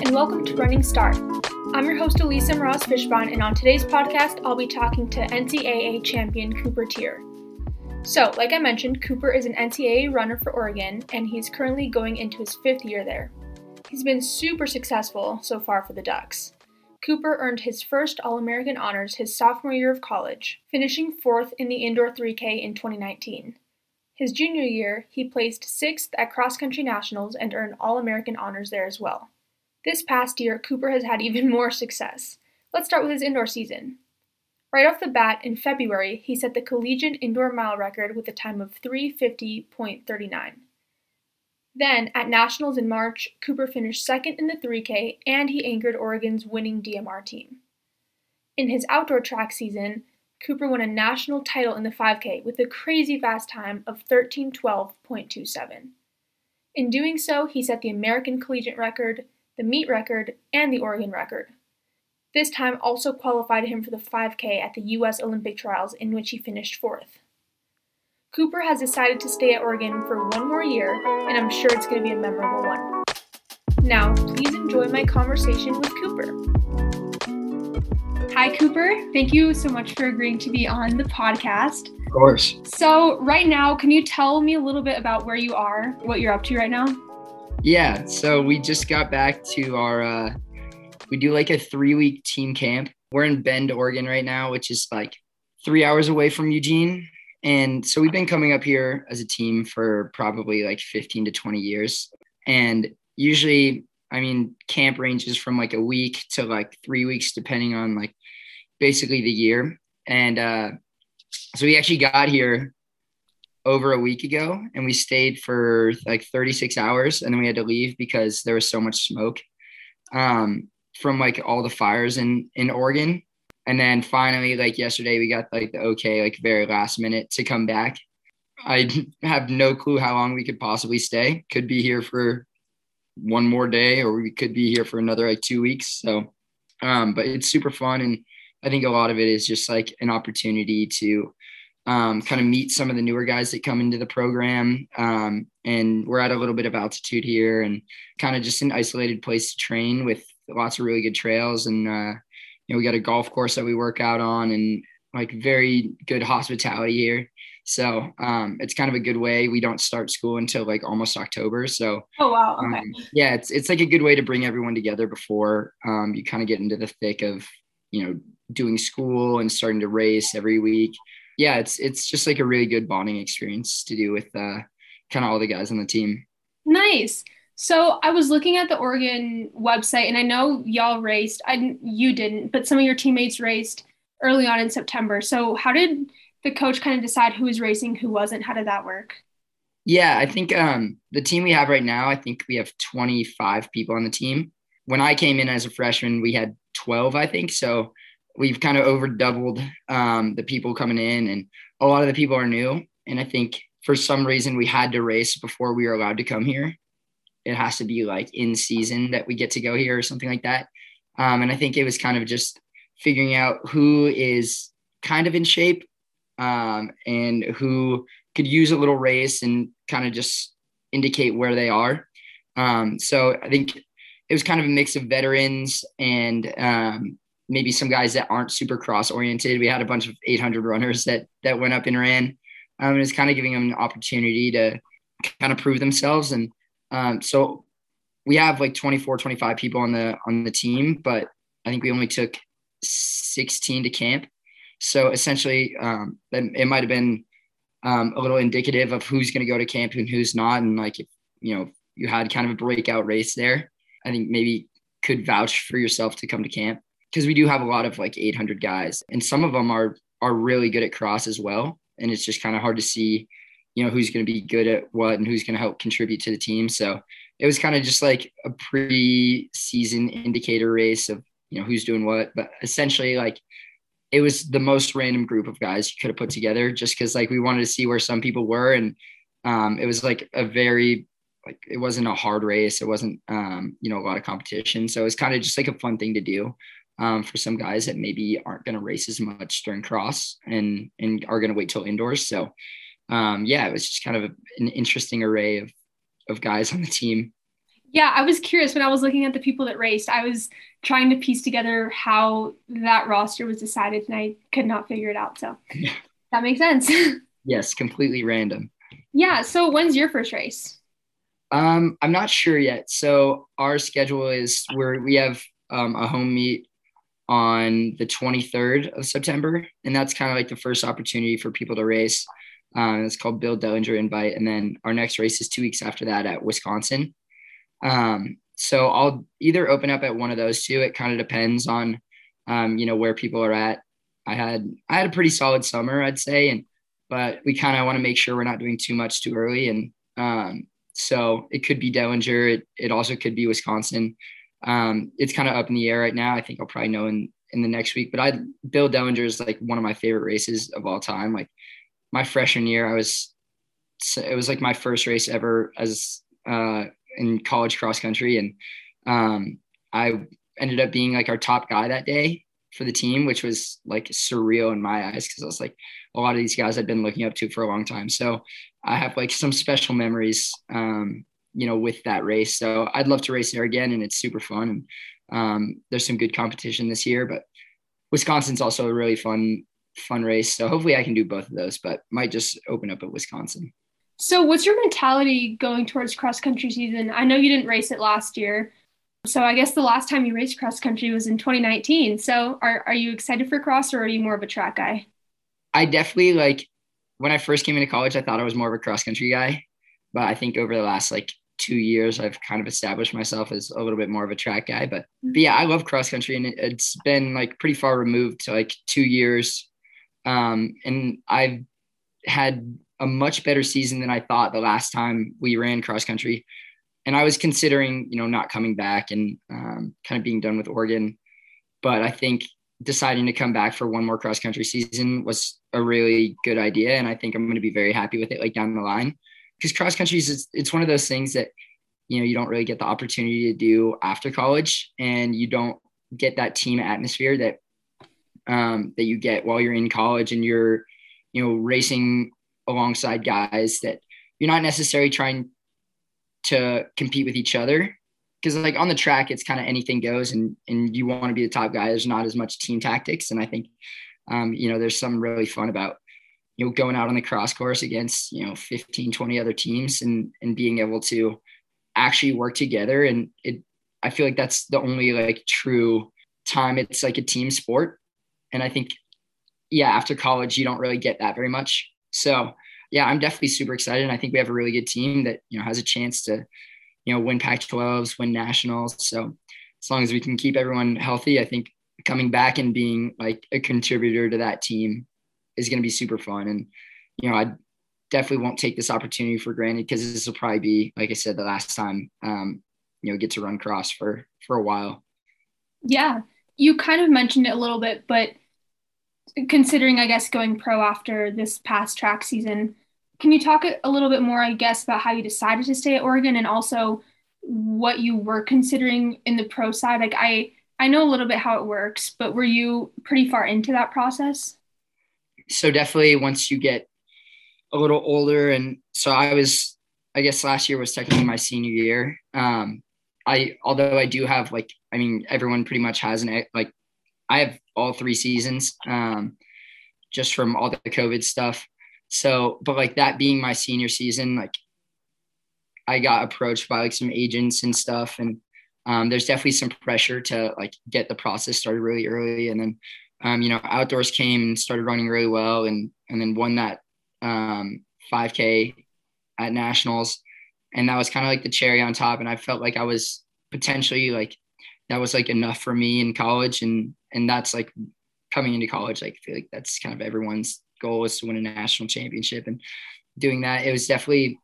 and welcome to Running Start. I'm your host, Elisa Moraz Fishbon, and on today's podcast, I'll be talking to NCAA champion Cooper Teare. So, like I mentioned, Cooper is an NCAA runner for Oregon, and he's currently going into his fifth year there. He's been super successful so far for the Ducks. Cooper earned his first All American honors his sophomore year of college, finishing fourth in the indoor 3K in 2019. His junior year, he placed sixth at cross country nationals and earned All American honors there as well. This past year, Cooper has had even more success. Let's start with his indoor season. Right off the bat, in February, he set the collegiate indoor mile record with a time of 350.39. Then, at Nationals in March, Cooper finished second in the 3K and he anchored Oregon's winning DMR team. In his outdoor track season, Cooper won a national title in the 5K with a crazy fast time of 1312.27. In doing so, he set the American collegiate record, the meet record, and the Oregon record. This time also qualified him for the 5K at the U.S. Olympic trials, in which he finished fourth. Cooper has decided to stay at Oregon for one more year, and I'm sure it's going to be a memorable one. Now, please enjoy my conversation with Cooper. Hi, Cooper. Thank you so much for agreeing to be on the podcast. Of course. So, right now, can you tell me a little bit about where you are, what you're up to right now? Yeah. So, we just got back to our, uh, we do like a three week team camp. We're in Bend, Oregon right now, which is like three hours away from Eugene. And so we've been coming up here as a team for probably like 15 to 20 years. And usually, I mean, camp ranges from like a week to like three weeks, depending on like basically the year. And uh, so we actually got here over a week ago and we stayed for like 36 hours and then we had to leave because there was so much smoke um, from like all the fires in in Oregon and then finally, like yesterday, we got like the okay, like very last minute to come back. I have no clue how long we could possibly stay. Could be here for one more day, or we could be here for another like two weeks. So, um, but it's super fun, and I think a lot of it is just like an opportunity to um, kind of meet some of the newer guys that come into the program. Um, and we're at a little bit of altitude here, and kind of just an isolated place to train with lots of really good trails and. Uh, you know, we got a golf course that we work out on and like very good hospitality here. So um, it's kind of a good way. We don't start school until like almost October. So oh wow, okay. Um, yeah, it's it's like a good way to bring everyone together before um, you kind of get into the thick of you know doing school and starting to race every week. Yeah, it's it's just like a really good bonding experience to do with uh, kind of all the guys on the team. Nice. So I was looking at the Oregon website, and I know y'all raced. I you didn't, but some of your teammates raced early on in September. So how did the coach kind of decide who was racing, who wasn't? How did that work? Yeah, I think um, the team we have right now, I think we have 25 people on the team. When I came in as a freshman, we had 12, I think. So we've kind of over doubled um, the people coming in, and a lot of the people are new. And I think for some reason we had to race before we were allowed to come here it has to be like in season that we get to go here or something like that. Um, and I think it was kind of just figuring out who is kind of in shape um, and who could use a little race and kind of just indicate where they are. Um, so I think it was kind of a mix of veterans and um, maybe some guys that aren't super cross oriented. We had a bunch of 800 runners that that went up and ran. Um, and it's kind of giving them an opportunity to kind of prove themselves. And um, so we have like 24, 25 people on the on the team, but I think we only took 16 to camp. So essentially, um, it might have been um, a little indicative of who's going to go to camp and who's not. And like if you know you had kind of a breakout race there, I think maybe could vouch for yourself to come to camp because we do have a lot of like 800 guys, and some of them are are really good at cross as well. And it's just kind of hard to see you know who's going to be good at what and who's going to help contribute to the team. So it was kind of just like a pre-season indicator race of you know who's doing what, but essentially like it was the most random group of guys you could have put together just because like we wanted to see where some people were and um, it was like a very like it wasn't a hard race it wasn't um, you know a lot of competition so it was kind of just like a fun thing to do um, for some guys that maybe aren't going to race as much during cross and and are going to wait till indoors so um, yeah, it was just kind of a, an interesting array of of guys on the team. Yeah, I was curious when I was looking at the people that raced. I was trying to piece together how that roster was decided, and I could not figure it out. So that makes sense. yes, completely random. Yeah. So when's your first race? Um, I'm not sure yet. So our schedule is where we have um, a home meet on the 23rd of September, and that's kind of like the first opportunity for people to race. Um, it's called Bill Dellinger Invite, and then our next race is two weeks after that at Wisconsin. Um, so I'll either open up at one of those two. It kind of depends on, um, you know, where people are at. I had I had a pretty solid summer, I'd say, and but we kind of want to make sure we're not doing too much too early. And um, so it could be Dellinger. It, it also could be Wisconsin. Um, it's kind of up in the air right now. I think I'll probably know in in the next week. But I Bill Dellinger is like one of my favorite races of all time. Like my freshman year, I was it was like my first race ever as uh, in college cross country, and um, I ended up being like our top guy that day for the team, which was like surreal in my eyes because I was like a lot of these guys I'd been looking up to for a long time. So I have like some special memories, um, you know, with that race. So I'd love to race there again, and it's super fun. And um, there's some good competition this year, but Wisconsin's also a really fun fun race. So hopefully I can do both of those, but might just open up at Wisconsin. So what's your mentality going towards cross country season? I know you didn't race it last year. So I guess the last time you raced cross country was in 2019. So are are you excited for cross or are you more of a track guy? I definitely like when I first came into college, I thought I was more of a cross country guy. But I think over the last like two years, I've kind of established myself as a little bit more of a track guy. But, but yeah, I love cross country and it, has been like pretty far removed to like two years. Um, and I've had a much better season than I thought the last time we ran cross country. And I was considering, you know, not coming back and um, kind of being done with Oregon. But I think deciding to come back for one more cross country season was a really good idea. And I think I'm going to be very happy with it, like down the line. Because cross country is, it's one of those things that, you know, you don't really get the opportunity to do after college and you don't get that team atmosphere that, um, that you get while you're in college and you're, you know, racing alongside guys that you're not necessarily trying to compete with each other. Because like on the track it's kind of anything goes and and you want to be the top guy. There's not as much team tactics and i think um, you know there's something really fun about you know going out on the cross course against you know 15 20 other teams and and being able to actually work together and it i feel like that's the only like true time it's like a team sport and i think yeah after college you don't really get that very much so yeah, I'm definitely super excited. And I think we have a really good team that, you know, has a chance to, you know, win Pac 12s, win nationals. So as long as we can keep everyone healthy, I think coming back and being like a contributor to that team is going to be super fun. And, you know, I definitely won't take this opportunity for granted because this will probably be, like I said, the last time, um, you know, get to run cross for, for a while. Yeah. You kind of mentioned it a little bit, but considering, I guess, going pro after this past track season, can you talk a little bit more, I guess, about how you decided to stay at Oregon and also what you were considering in the pro side? Like, I I know a little bit how it works, but were you pretty far into that process? So definitely, once you get a little older, and so I was, I guess last year was technically my senior year. Um, I although I do have like, I mean, everyone pretty much has an like I have all three seasons, um, just from all the COVID stuff. So, but like that being my senior season, like I got approached by like some agents and stuff, and um, there's definitely some pressure to like get the process started really early. And then, um, you know, outdoors came and started running really well, and and then won that um, 5K at nationals, and that was kind of like the cherry on top. And I felt like I was potentially like that was like enough for me in college. And and that's like coming into college like i feel like that's kind of everyone's goal is to win a national championship. And doing that it was definitely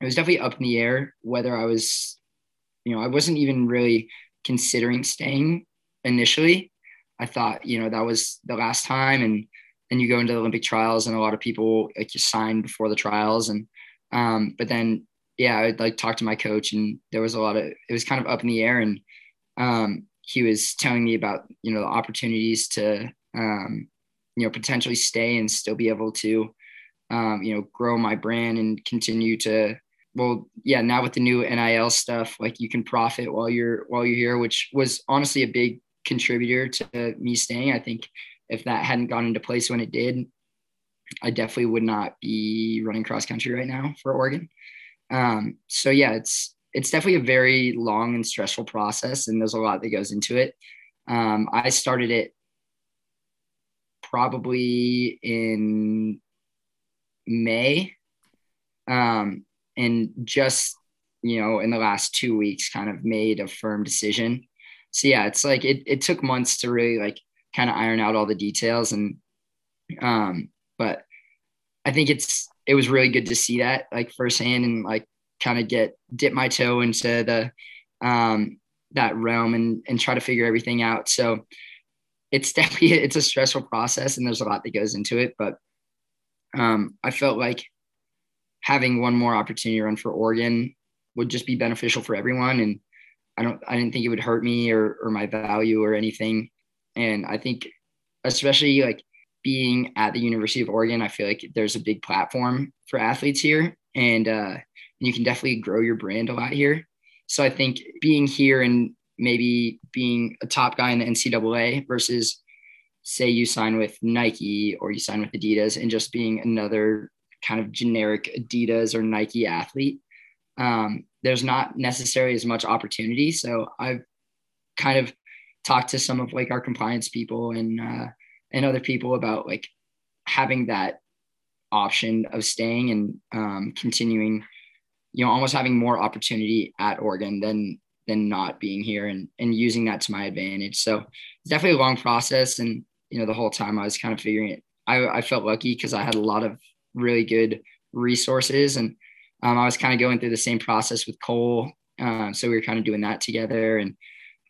it was definitely up in the air whether i was you know i wasn't even really considering staying initially i thought you know that was the last time. And then you go into the olympic trials and a lot of people like you sign before the trials. And um but then yeah i would like talk to my coach and there was a lot of it was kind of up in the air. And um, he was telling me about you know the opportunities to um, you know potentially stay and still be able to um, you know grow my brand and continue to well, yeah, now with the new NIL stuff, like you can profit while you're while you're here, which was honestly a big contributor to me staying. I think if that hadn't gone into place when it did, I definitely would not be running cross country right now for Oregon. Um, so yeah, it's it's definitely a very long and stressful process, and there's a lot that goes into it. Um, I started it probably in May, um, and just you know in the last two weeks, kind of made a firm decision. So yeah, it's like it it took months to really like kind of iron out all the details and um but I think it's it was really good to see that like firsthand and like kind of get dip my toe into the um that realm and and try to figure everything out. So it's definitely it's a stressful process and there's a lot that goes into it, but um I felt like having one more opportunity to run for Oregon would just be beneficial for everyone and I don't I didn't think it would hurt me or or my value or anything. And I think especially like being at the University of Oregon, I feel like there's a big platform for athletes here, and uh, you can definitely grow your brand a lot here. So I think being here and maybe being a top guy in the NCAA versus say you sign with Nike or you sign with Adidas and just being another kind of generic Adidas or Nike athlete, um, there's not necessarily as much opportunity. So I've kind of talked to some of like our compliance people and uh, and other people about like having that option of staying and um, continuing, you know, almost having more opportunity at Oregon than than not being here and and using that to my advantage. So it's definitely a long process, and you know, the whole time I was kind of figuring it. I, I felt lucky because I had a lot of really good resources, and um, I was kind of going through the same process with Cole. Uh, so we were kind of doing that together, and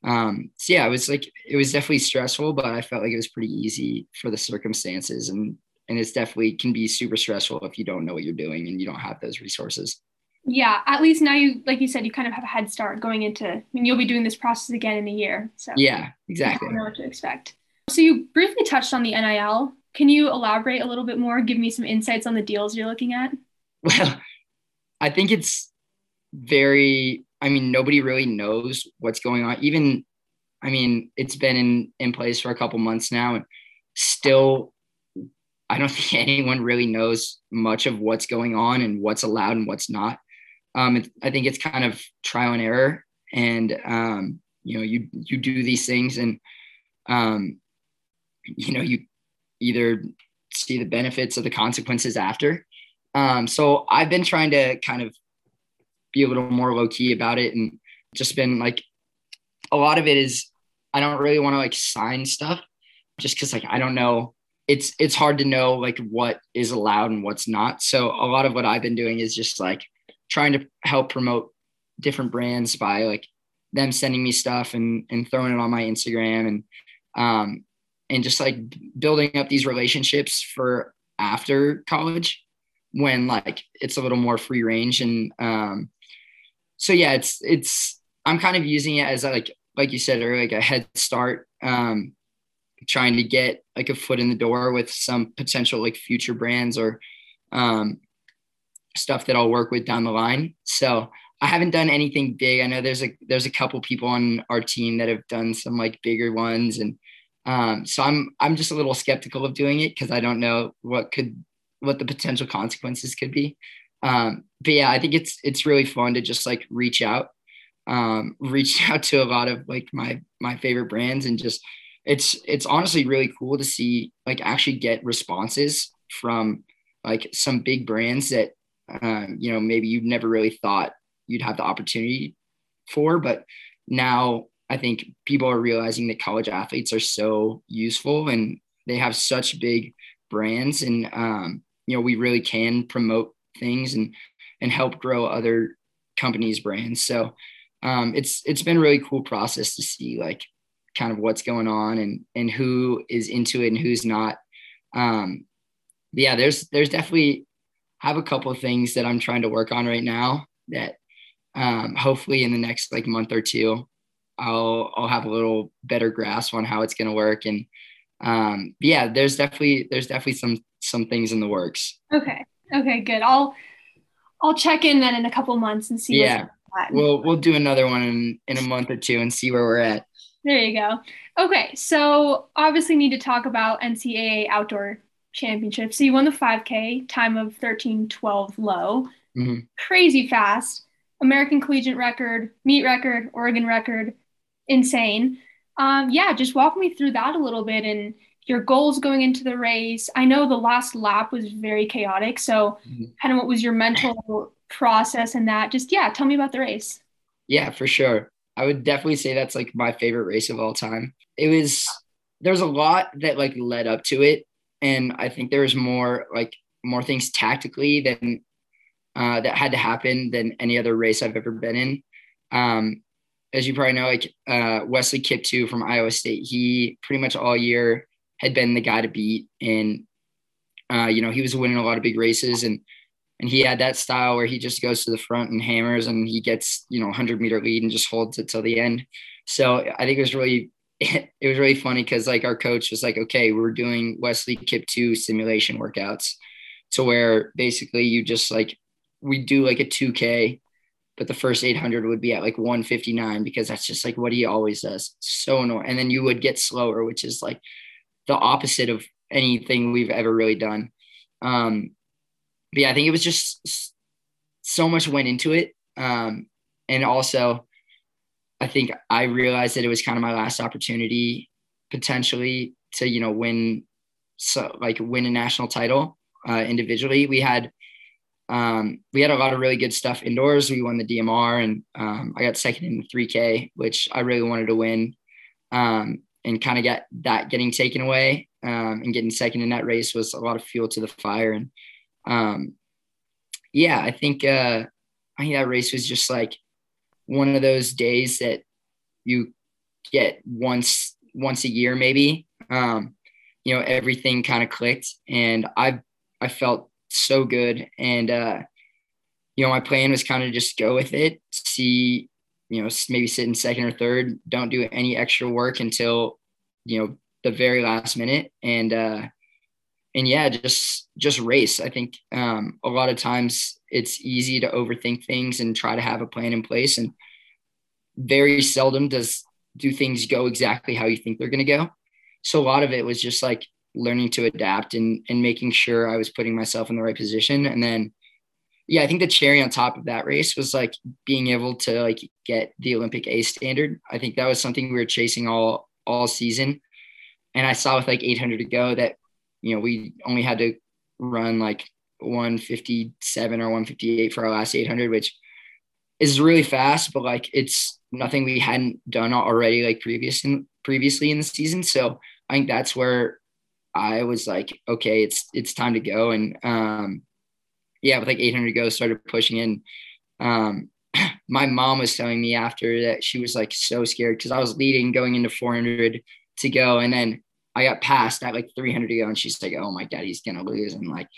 um, so yeah, it was like it was definitely stressful, but I felt like it was pretty easy for the circumstances, and and it's definitely can be super stressful if you don't know what you're doing and you don't have those resources. Yeah, at least now you, like you said, you kind of have a head start going into. I mean, you'll be doing this process again in a year, so yeah, exactly. know what to expect. So you briefly touched on the NIL. Can you elaborate a little bit more? Give me some insights on the deals you're looking at. Well, I think it's very I mean, nobody really knows what's going on. Even, I mean, it's been in, in place for a couple months now and still, I don't think anyone really knows much of what's going on and what's allowed and what's not. Um, it, I think it's kind of trial and error. And, um, you know, you, you do these things and, um, you know, you either see the benefits of the consequences after. Um, so I've been trying to kind of be a little more low key about it and just been like a lot of it is I don't really want to like sign stuff just because like I don't know it's it's hard to know like what is allowed and what's not. So a lot of what I've been doing is just like trying to help promote different brands by like them sending me stuff and and throwing it on my Instagram and um and just like building up these relationships for after college when like it's a little more free range and um so yeah, it's it's I'm kind of using it as like like you said earlier, like a head start, um, trying to get like a foot in the door with some potential like future brands or um, stuff that I'll work with down the line. So I haven't done anything big. I know there's a there's a couple people on our team that have done some like bigger ones, and um, so I'm I'm just a little skeptical of doing it because I don't know what could what the potential consequences could be. Um, but yeah, I think it's it's really fun to just like reach out, um, reach out to a lot of like my my favorite brands and just it's it's honestly really cool to see like actually get responses from like some big brands that um, you know maybe you never really thought you'd have the opportunity for, but now I think people are realizing that college athletes are so useful and they have such big brands and um, you know we really can promote things and and help grow other companies' brands. So um, it's it's been a really cool process to see like kind of what's going on and and who is into it and who's not. Um, yeah, there's there's definitely have a couple of things that I'm trying to work on right now that um, hopefully in the next like month or two I'll I'll have a little better grasp on how it's going to work and um, yeah, there's definitely there's definitely some some things in the works. Okay. Okay, good. I'll I'll check in then in a couple months and see. Yeah, we'll we'll do another one in in a month or two and see where we're at. There you go. Okay, so obviously need to talk about NCAA outdoor championship. So you won the 5K, time of 13:12 low, mm-hmm. crazy fast, American collegiate record, meet record, Oregon record, insane. Um, yeah, just walk me through that a little bit and your goals going into the race. I know the last lap was very chaotic, so mm-hmm. kind of what was your mental process and that? Just yeah, tell me about the race. Yeah, for sure. I would definitely say that's like my favorite race of all time. It was there's a lot that like led up to it and I think there was more like more things tactically than uh, that had to happen than any other race I've ever been in. Um, as you probably know, like uh, Wesley Kiptoo from Iowa State, he pretty much all year had been the guy to beat, and uh, you know he was winning a lot of big races, and and he had that style where he just goes to the front and hammers, and he gets you know 100 meter lead and just holds it till the end. So I think it was really it was really funny because like our coach was like, okay, we're doing Wesley Kiptoo simulation workouts to where basically you just like we do like a 2K, but the first 800 would be at like 159 because that's just like what he always does. So annoying. And then you would get slower, which is like the opposite of anything we've ever really done. Um, but yeah, I think it was just so much went into it. Um, and also, I think I realized that it was kind of my last opportunity potentially to, you know, win, so like win a national title uh, individually. We had, um, we had a lot of really good stuff indoors. We won the DMR and um, I got second in the 3K, which I really wanted to win um, and kind of get that getting taken away um, and getting second in that race was a lot of fuel to the fire. And um, yeah, I think, uh, I think that race was just like, one of those days that you get once once a year maybe um, you know everything kind of clicked and i i felt so good and uh you know my plan was kind of just go with it see you know maybe sit in second or third don't do any extra work until you know the very last minute. And uh and yeah just just race. I think um a lot of times it's easy to overthink things and try to have a plan in place. And very seldom does do things go exactly how you think they're going to go. So a lot of it was just like learning to adapt and and making sure i was putting myself in the right position. And then yeah i think the cherry on top of that race was like being able to like get the olympic a standard. I think that was something we were chasing all all season. And i saw with like 800 to go that you know we only had to run like 157 or 158 for our last 800 which is really fast but like it's nothing we hadn't done already like previous in, previously in the season. So i think that's where i was like okay it's it's time to go. And um yeah with like 800 to go started pushing in um my mom was telling me after that she was like so scared because i was leading going into 400 to go and then I got passed at like 300 to go, and she's like, "Oh my god, he's gonna lose." And like,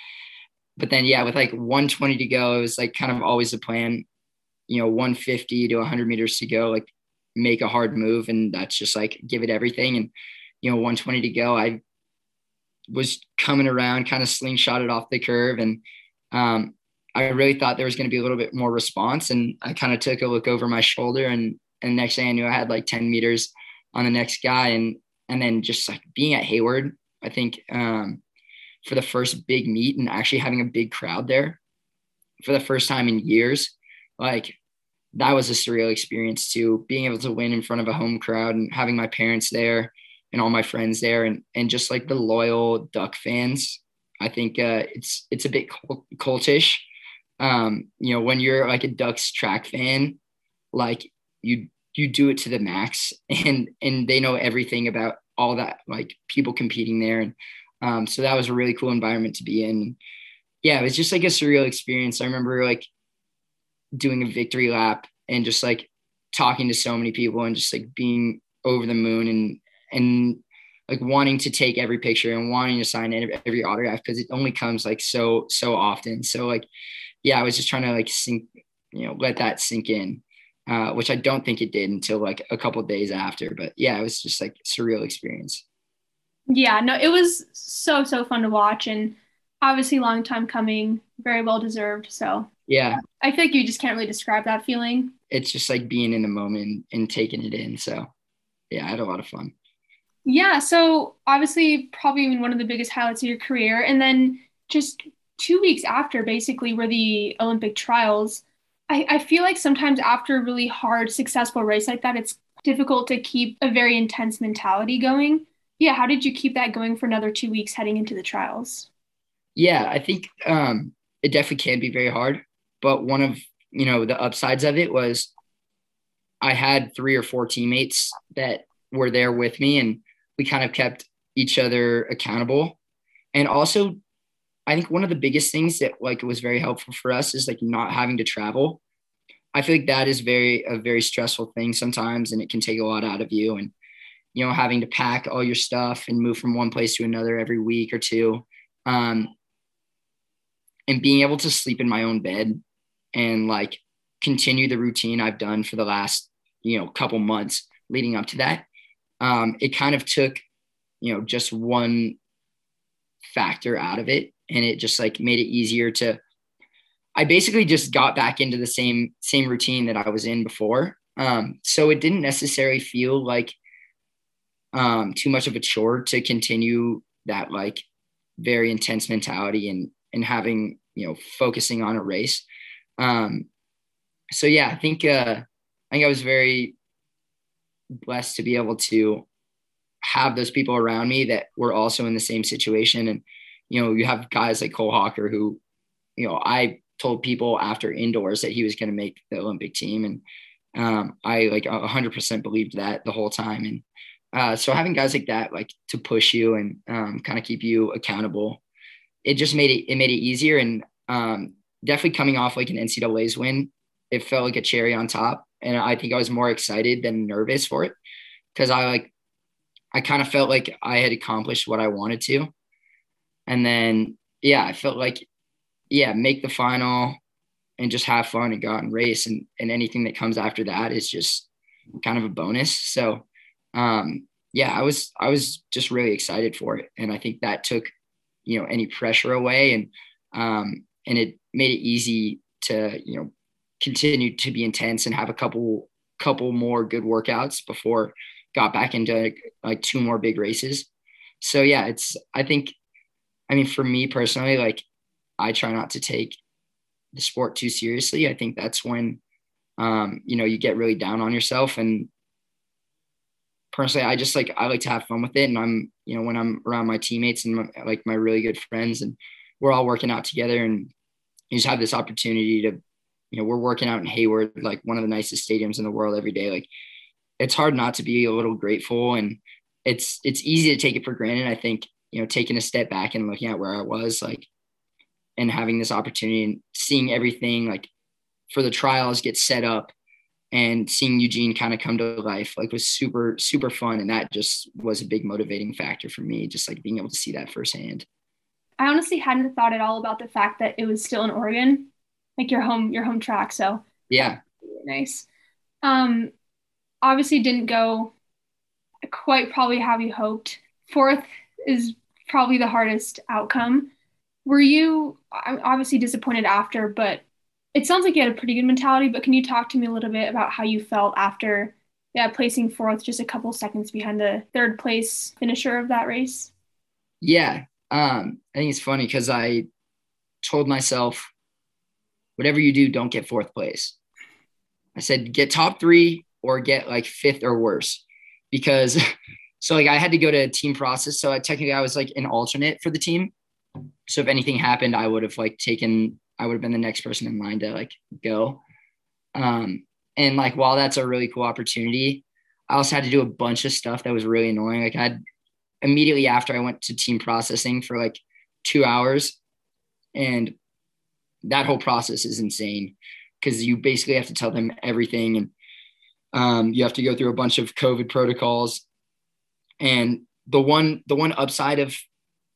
but then yeah, with like 120 to go, it was like kind of always the plan. You know, 150 to 100 meters to go, like make a hard move, and that's just like give it everything. And you know, 120 to go, I was coming around, kind of slingshotted off the curve, and um, I really thought there was going to be a little bit more response. And I kind of took a look over my shoulder, and and next thing I knew, I had like 10 meters on the next guy, and and then just like being at Hayward, I think um, for the first big meet and actually having a big crowd there for the first time in years, like that was a surreal experience too. Being able to win in front of a home crowd and having my parents there and all my friends there, and and just like the loyal Duck fans. I think uh, it's it's a bit cultish. Um, you know, when you're like a Ducks track fan, like you you do it to the max and and they know everything about all that like people competing there. And um, so that was a really cool environment to be in. Yeah it was just like a surreal experience. I remember like doing a victory lap and just like talking to so many people and just like being over the moon and and like wanting to take every picture and wanting to sign in every autograph because it only comes like so so often so like yeah i was just trying to like sink you know let that sink in uh, which I don't think it did until like a couple days after. But yeah, it was just like surreal experience. Yeah, no, it was so so fun to watch, and obviously long time coming. very well deserved. So yeah, I feel like you just can't really describe that feeling. It's just like being in the moment and taking it in. So yeah, I had a lot of fun. Yeah. So obviously, probably one of the biggest highlights of your career. And then just two weeks after, basically, were the Olympic trials. I, I feel like sometimes after a really hard, successful race like that, it's difficult to keep a very intense mentality going. Yeah. How did you keep that going for another two weeks heading into the trials? Yeah, I think um, it definitely can be very hard. But one of you know the upsides of it was I had three or four teammates that were there with me, and we kind of kept each other accountable. And also, I think one of the biggest things that like was very helpful for us is like not having to travel. I feel like that is very a very stressful thing sometimes, and it can take a lot out of you. And you know, having to pack all your stuff and move from one place to another every week or two, um, and being able to sleep in my own bed and like continue the routine I've done for the last you know couple months leading up to that um, it kind of took you know just one factor out of it and it just like made it easier to i basically just got back into the same same routine that i was in before. Um, so it didn't necessarily feel like um, too much of a chore to continue that like very intense mentality and and having you know focusing on a race. Um, so yeah i think uh, i think i was very blessed to be able to have those people around me that were also in the same situation. And, you know, you have guys like Cole Hocker who, you know, I told people after indoors that he was going to make the Olympic team. And um, I like 100% believed that the whole time. And uh, so having guys like that, like to push you and um, kind of keep you accountable, it just made it, it made it easier. And um, definitely coming off like an NCAA's win, it felt like a cherry on top and I think I was more excited than nervous for it because I like I kind of felt like I had accomplished what I wanted to. And then yeah, I felt like yeah, make the final and just have fun and go out and race and and anything that comes after that is just kind of a bonus. So um yeah, I was I was just really excited for it and I think that took you know any pressure away and um and it made it easy to you know continued to be intense and have a couple couple more good workouts before got back into like, two more big races. So yeah, it's I think I mean for me personally, like I try not to take the sport too seriously. I think that's when um, you know, you get really down on yourself and personally I just like I like to have fun with it and I'm, you know, when I'm around my teammates and my, like my really good friends and we're all working out together and you just have this opportunity to you know, we're working out in Hayward, like one of the nicest stadiums in the world every day. Like it's hard not to be a little grateful and it's it's easy to take it for granted. I think, you know, taking a step back and looking at where I was like and having this opportunity and seeing everything like for the trials get set up and seeing Eugene kind of come to life like was super super fun and that just was a big motivating factor for me just like being able to see that firsthand. I honestly hadn't thought at all about the fact that it was still in Oregon like your home your home track. So yeah, nice. Um, obviously didn't go quite probably how you hoped. Fourth is probably the hardest outcome. Were you I'm obviously disappointed after, but it sounds like you had a pretty good mentality. But can you talk to me a little bit about how you felt after, yeah, placing fourth, just a couple seconds behind the third place finisher of that race? Yeah, um, I think it's funny because I told myself whatever you do, don't get fourth place. I said, get top three or get like fifth or worse. Because so like I had to go to team process. So I technically I was like an alternate for the team. So if anything happened, I would have like taken, I would have been the next person in line to like go. Um, and like while that's a really cool opportunity, I also had to do a bunch of stuff that was really annoying. Like I had immediately after I went to team processing for like two hours and that whole process is insane because you basically have to tell them everything and um, you have to go through a bunch of covid protocols. And the one the one upside of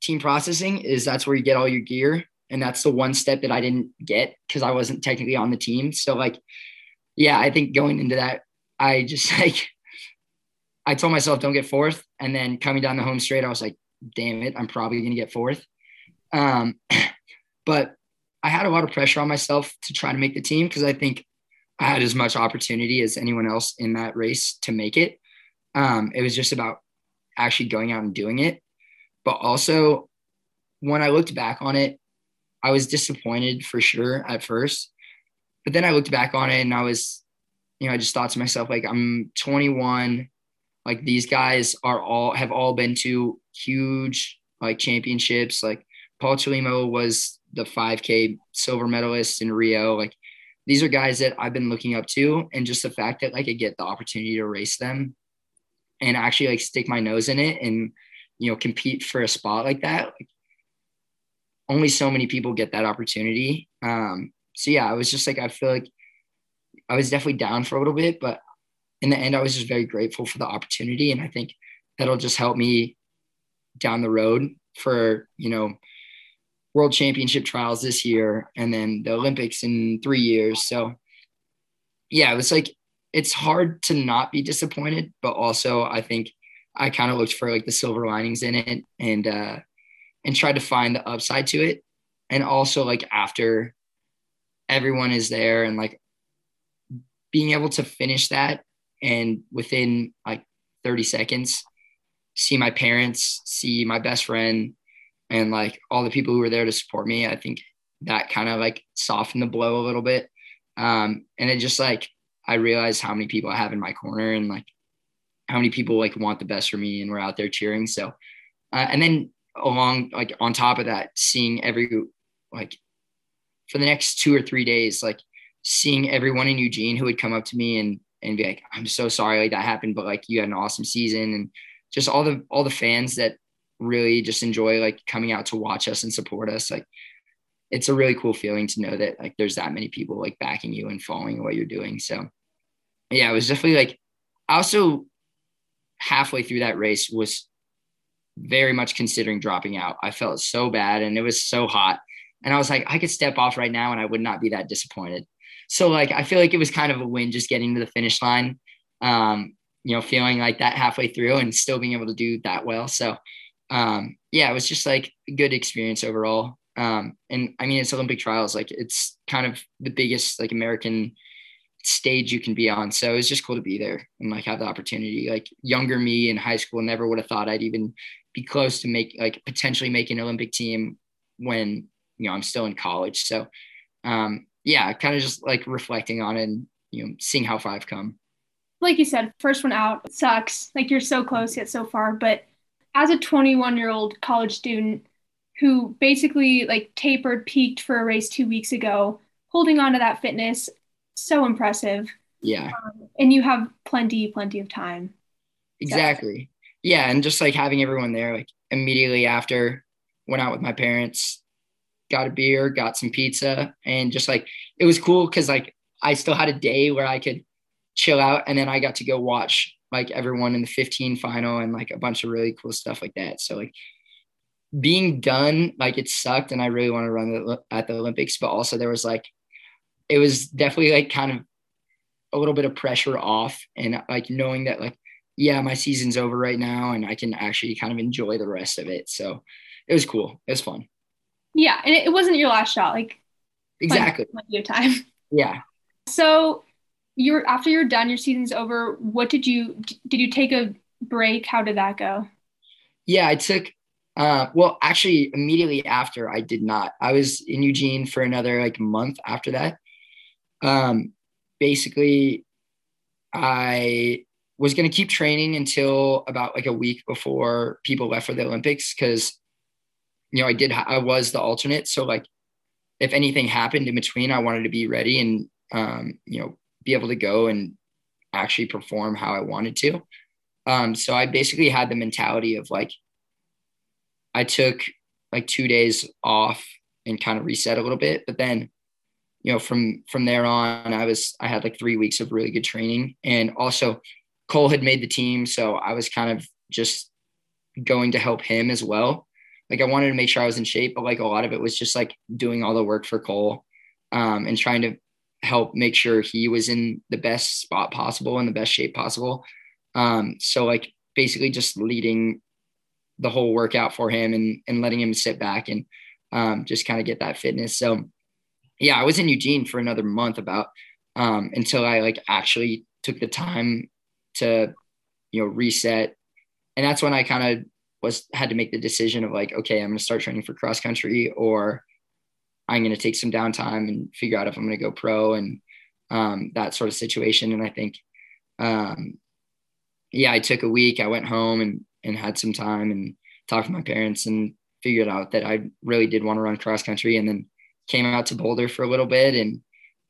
team processing is that's where you get all your gear. And that's the one step that i didn't get because i wasn't technically on the team. So like yeah i think going into that i just like i told myself don't get fourth. And then coming down the home straight i was like damn it i'm probably going to get fourth. Um, but I had a lot of pressure on myself to try to make the team because I think I had as much opportunity as anyone else in that race to make it. Um, it was just about actually going out and doing it. But also, when I looked back on it, I was disappointed for sure at first. But then I looked back on it and I was, you know, I just thought to myself, like, I'm 21. Like, these guys are all, have all been to huge, like, championships. Like, Paul Chelimo was the 5K silver medalist in Rio. Like, these are guys that I've been looking up to. And just the fact that, like, I get the opportunity to race them and actually, like, stick my nose in it and, you know, compete for a spot like that, like, only so many people get that opportunity. Um, so yeah, I was just like, I feel like I was definitely down for a little bit, but in the end, I was just very grateful for the opportunity. And I think that'll just help me down the road for, you know, world championship trials this year and then the Olympics in three years. So yeah, it was like, it's hard to not be disappointed, but also I think I kind of looked for like the silver linings in it and, uh, and tried to find the upside to it. And also like after everyone is there and like being able to finish that and within like 30 seconds see my parents, see my best friend and like all the people who were there to support me, I think that kind of like softened the blow a little bit. Um, and it just like I realized how many people I have in my corner and like how many people like want the best for me and we're out there cheering. So, uh, and then along like on top of that, seeing every like for the next two or three days, like seeing everyone in Eugene who would come up to me and and be like, I'm so sorry like that happened, but like you had an awesome season and just all the all the fans that really just enjoy like coming out to watch us and support us. Like it's a really cool feeling to know that like there's that many people like backing you and following what you're doing. So yeah, it was definitely like I also halfway through that race was very much considering dropping out. I felt so bad and it was so hot. And I was like, I could step off right now and I would not be that disappointed. So like I feel like it was kind of a win just getting to the finish line. Um, you know, feeling like that halfway through and still being able to do that well. So um, yeah, it was just like a good experience overall. Um, and I mean, it's Olympic trials, like it's kind of the biggest like American stage you can be on. So it's just cool to be there and like have the opportunity. Like younger me in high school never would have thought I'd even be close to make like potentially make an Olympic team when you know I'm still in college. So um, yeah, kind of just like reflecting on it and you know seeing how far I've come. Like you said, first one out sucks. Like you're so close yet so far. But as a 21 year old college student who basically like tapered, peaked for a race two weeks ago, holding on to that fitness, so impressive. Yeah. Um, and you have plenty, plenty of time. Exactly. So yeah, and just like having everyone there, like immediately after, went out with my parents, got a beer, got some pizza, and just like it was cool because like I still had a day where I could chill out, and then I got to go watch like everyone in the 15 final and like a bunch of really cool stuff like that. So like being done, like it sucked, and I really want to run the, at the Olympics, but also there was like it was definitely like kind of a little bit of pressure off, and like knowing that like yeah, my season's over right now and I can actually kind of enjoy the rest of it. So it was cool. It was fun. Yeah. And it wasn't your last shot. Like exactly. Plenty of time. Yeah. So you're after you're done, your season's over. What did you, did you take a break? How did that go? Yeah, I took, uh, well, actually immediately after I did not, I was in Eugene for another like month after that. Um, basically I was going to keep training until about like a week before people left for the Olympics because, you know, I did, I was the alternate. So, like, if anything happened in between, I wanted to be ready and, um, you know, be able to go and actually perform how I wanted to. Um, so, I basically had the mentality of like, I took like two days off and kind of reset a little bit, but then, you know, from from there on, I was I had like three weeks of really good training, and also Cole had made the team, so I was kind of just going to help him as well. Like I wanted to make sure I was in shape, but like a lot of it was just like doing all the work for Cole um, and trying to help make sure he was in the best spot possible and the best shape possible. Um, so like basically just leading the whole workout for him and and letting him sit back and um, just kind of get that fitness. So yeah, I was in Eugene for another month about um, until I like actually took the time to, you know, reset. And that's when I kind of was had to make the decision of like, okay, I'm to start training for cross country or I'm going to take some downtime and figure out if I'm going to go pro and um, that sort of situation. And I think, um, yeah, I took a week. I went home and and had some time and talked to my parents and figured out that I really did want to run cross country. And then came out to Boulder for a little bit and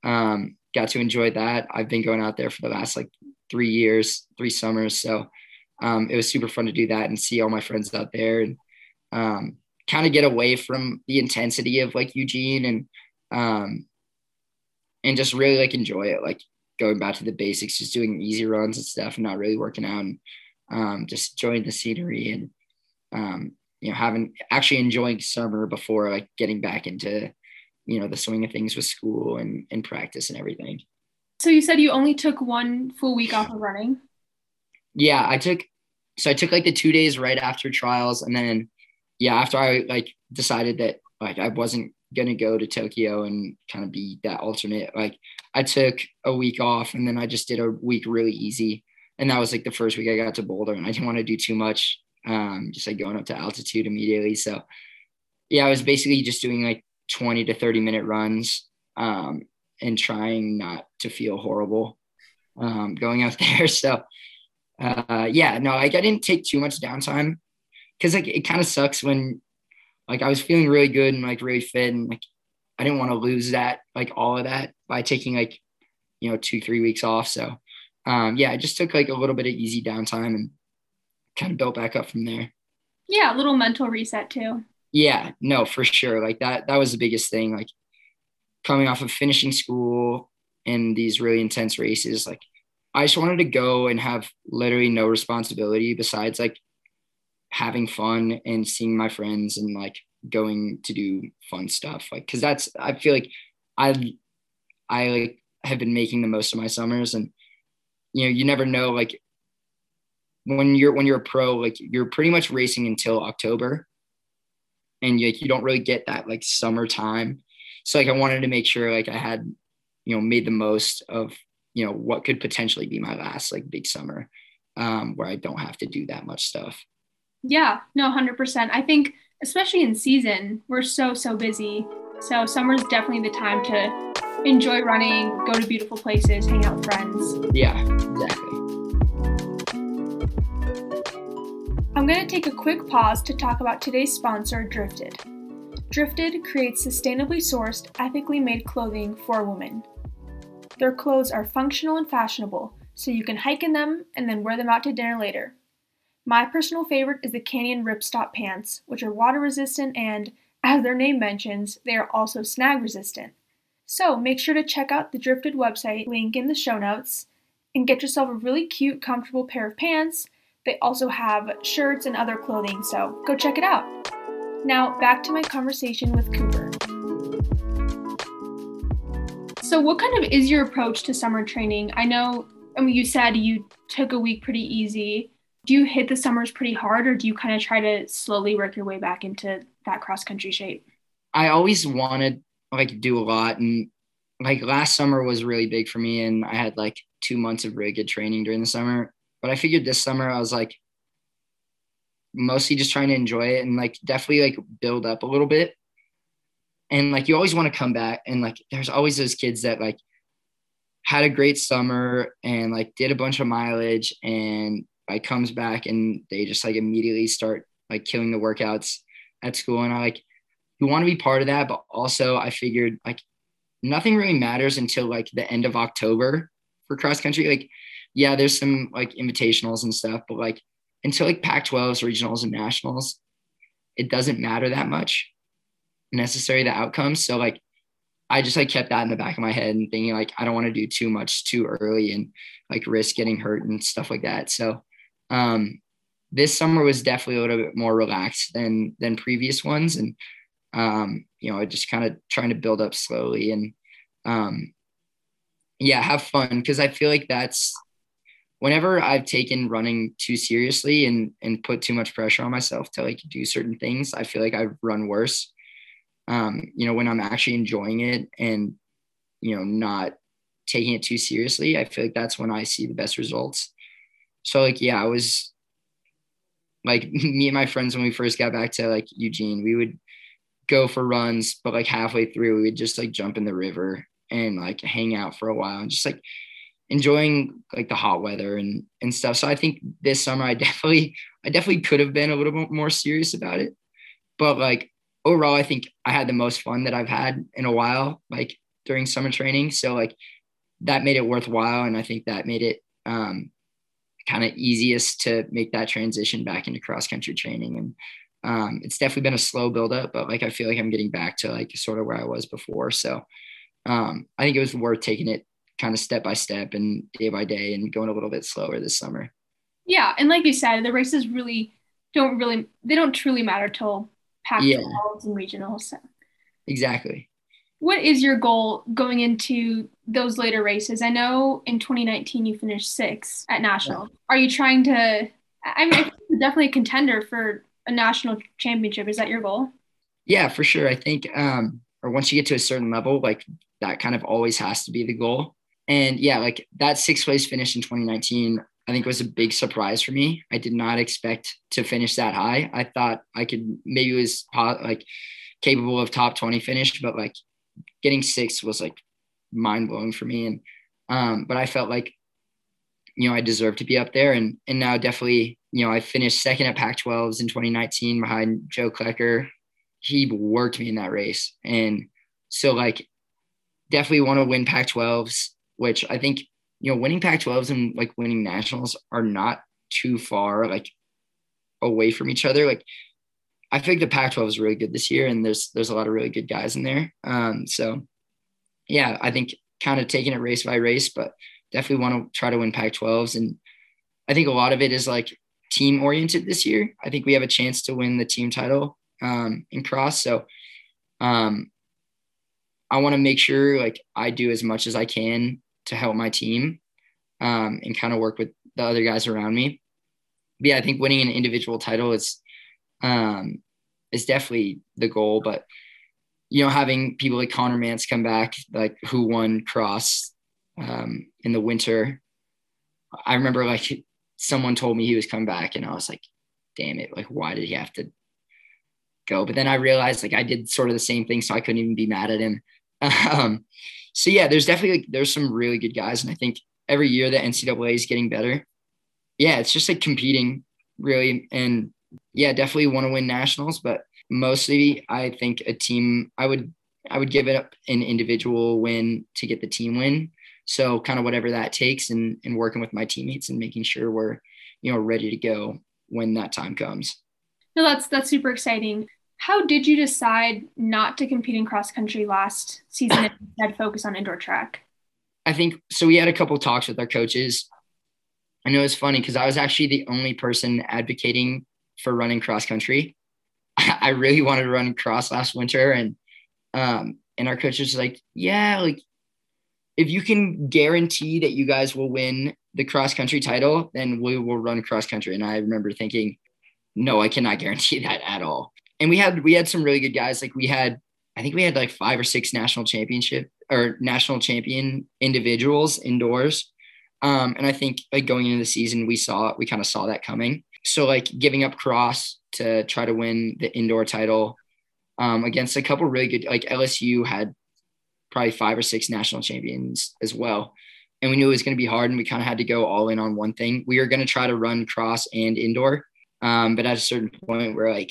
um, got to enjoy that. I've been going out there for the last like three years, three summers. So um, it was super fun to do that and see all my friends out there and um, kind of get away from the intensity of like Eugene and um, and just really like enjoy it. Like going back to the basics, just doing easy runs and stuff, and not really working out, and um, just enjoying the scenery and um, you know having actually enjoying summer before like getting back into you know the swing of things with school and and practice and everything so you said you only took one full week off of running yeah i took so i took like the two days right after trials and then yeah after i like decided that like i wasn't gonna go to tokyo and kind of be that alternate like i took a week off and then i just did a week really easy. And that was like the first week i got to boulder and i didn't want to do too much um just like going up to altitude immediately. So yeah i was basically just doing like 20 to 30 minute runs um, and trying not to feel horrible um, going out there. So, uh, yeah, no, like I didn't take too much downtime because like it kind of sucks when like I was feeling really good and like really fit and like I didn't want to lose that like all of that by taking like you know two three weeks off. So um, yeah, I just took like a little bit of easy downtime and kind of built back up from there. Yeah, a little mental reset too. Yeah, no, for sure. Like that, that was the biggest thing. Like coming off of finishing school and these really intense races, like I just wanted to go and have literally no responsibility besides like having fun and seeing my friends and like going to do fun stuff. Like, cause that's, I feel like I, I like have been making the most of my summers and, you know, you never know, like when you're, when you're a pro, like you're pretty much racing until October and like you don't really get that like summertime. So like I wanted to make sure like I had, you know, made the most of, you know, what could potentially be my last like big summer um, where I don't have to do that much stuff. Yeah, no, 100%. I think, especially in season, we're so, so busy. So summer is definitely the time to enjoy running, go to beautiful places, hang out with friends. Yeah, exactly. I'm going to take a quick pause to talk about today's sponsor, Drifted. Drifted creates sustainably sourced, ethically made clothing for women. Their clothes are functional and fashionable, so you can hike in them and then wear them out to dinner later. My personal favorite is the Canyon Ripstop pants, which are water resistant and, as their name mentions, they are also snag resistant. So make sure to check out the Drifted website link in the show notes and get yourself a really cute, comfortable pair of pants they also have shirts and other clothing, so go check it out. Now, back to my conversation with Cooper. So, what kind of is your approach to summer training? I know, I mean, you said you took a week pretty easy. Do you hit the summers pretty hard, or do you kind of try to slowly work your way back into that cross country shape? I always wanted like do a lot, and like last summer was really big for me, and I had like two months of really good training during the summer. But I figured this summer I was like mostly just trying to enjoy it and like definitely like build up a little bit. And like you always want to come back and like there's always those kids that like had a great summer and like did a bunch of mileage and like comes back and they just like immediately start like killing the workouts at school and I like you want to be part of that but also I figured like nothing really matters until like the end of October for cross country like yeah, there's some like invitationals and stuff, but like until like Pac 12s, regionals, and nationals, it doesn't matter that much necessary the outcomes. So like I just like kept that in the back of my head and thinking like I don't want to do too much too early and like risk getting hurt and stuff like that. So um this summer was definitely a little bit more relaxed than than previous ones and um you know just kind of trying to build up slowly and um yeah have fun because I feel like that's whenever I've taken running too seriously and and put too much pressure on myself to like do certain things, I feel like I've run worse. um, you know, when I'm actually enjoying it and, you know, not taking it too seriously, I feel like that's when I see the best results. So like, yeah, I was like me and my friends when we first got back to like Eugene, we would go for runs, but like halfway through, we would just like jump in the river and like hang out for a while and just like enjoying like the hot weather and and stuff. So I think this summer I definitely I definitely could have been a little bit more serious about it. But like overall, I think I had the most fun that I've had in a while, like during summer training. So like that made it worthwhile. And I think that made it um, kind of easiest to make that transition back into cross country training. And um, it's definitely been a slow build up, but like I feel like I'm getting back to like sort of where I was before. So um, I think it was worth taking it kind of step by step and day by day and going a little bit slower this summer. Yeah, and like you said, the races really don't really they don't truly matter till Pac-12 yeah. and regionals. So. Exactly. What is your goal going into those later races? I know in 2019 you finished sixth at national. Yeah. Are you trying to? I mean, definitely a contender for a national championship. Is that your goal? Yeah, for sure. I think, um, or once you get to a certain level, like that kind of always has to be the goal. And yeah, like that sixth place finish in 2019, I think was a big surprise for me. I did not expect to finish that high. I thought I could maybe was like capable of top 20 finish, but like getting six was like mind blowing for me. And um, but I felt like you know I deserved to be up there, and and now definitely you know I finished second at Pac-12s in 2019 behind Joe Klecker. He worked me in that race, and so like definitely want to win Pac-12s, which I think you know winning Pac-12s and like winning nationals are not too far like away from each other. Like I think the Pac-12 is really good this year, and there's there's a lot of really good guys in there. Um, so yeah, I think kind of taking it race by race, but definitely want to try to win Pac-12s, and I think a lot of it is like team oriented this year. I think we have a chance to win the team title um, in cross, so um, I want to make sure like I do as much as I can to help my team um, and kind of work with the other guys around me. But yeah, I think winning an individual title is um, is definitely the goal. But you know, having people like Conner Mantz come back, like who won cross um, in the winter, I remember like someone told me he was coming back, and I was like, "Damn it! Like, why did he have to go?" But then I realized like I did sort of the same thing, so I couldn't even be mad at him. Um, so yeah, there's definitely like, there's some really good guys, and I think every year the NCAA is getting better. Yeah, it's just like competing really, and yeah, definitely want to win nationals, but mostly I think a team I would I would give it up an individual win to get the team win. So kind of whatever that takes and and working with my teammates and making sure we're, you know, ready to go when that time comes. No, that's that's super exciting. How did you decide not to compete in cross country last season and instead focus on indoor track? I think so. We had a couple talks with our coaches. I know it's funny because I was actually the only person advocating for running cross country. I really wanted to run cross last winter, and um, and our coach was like, "Yeah, like if you can guarantee that you guys will win the cross country title, then we will run cross country." And I remember thinking, "No, I cannot guarantee that at all." And we had we had some really good guys. Like we had, I think we had like five or six national championship or national champion individuals indoors. Um, and I think like going into the season, we saw we kind of saw that coming. So like giving up cross to try to win the indoor title um, against a couple really good, like LSU had probably five or six national champions as well. And we knew it was going to be hard and we kind of had to go all in on one thing. We were going to try to run cross and indoor. Um, but at a certain point, we're like,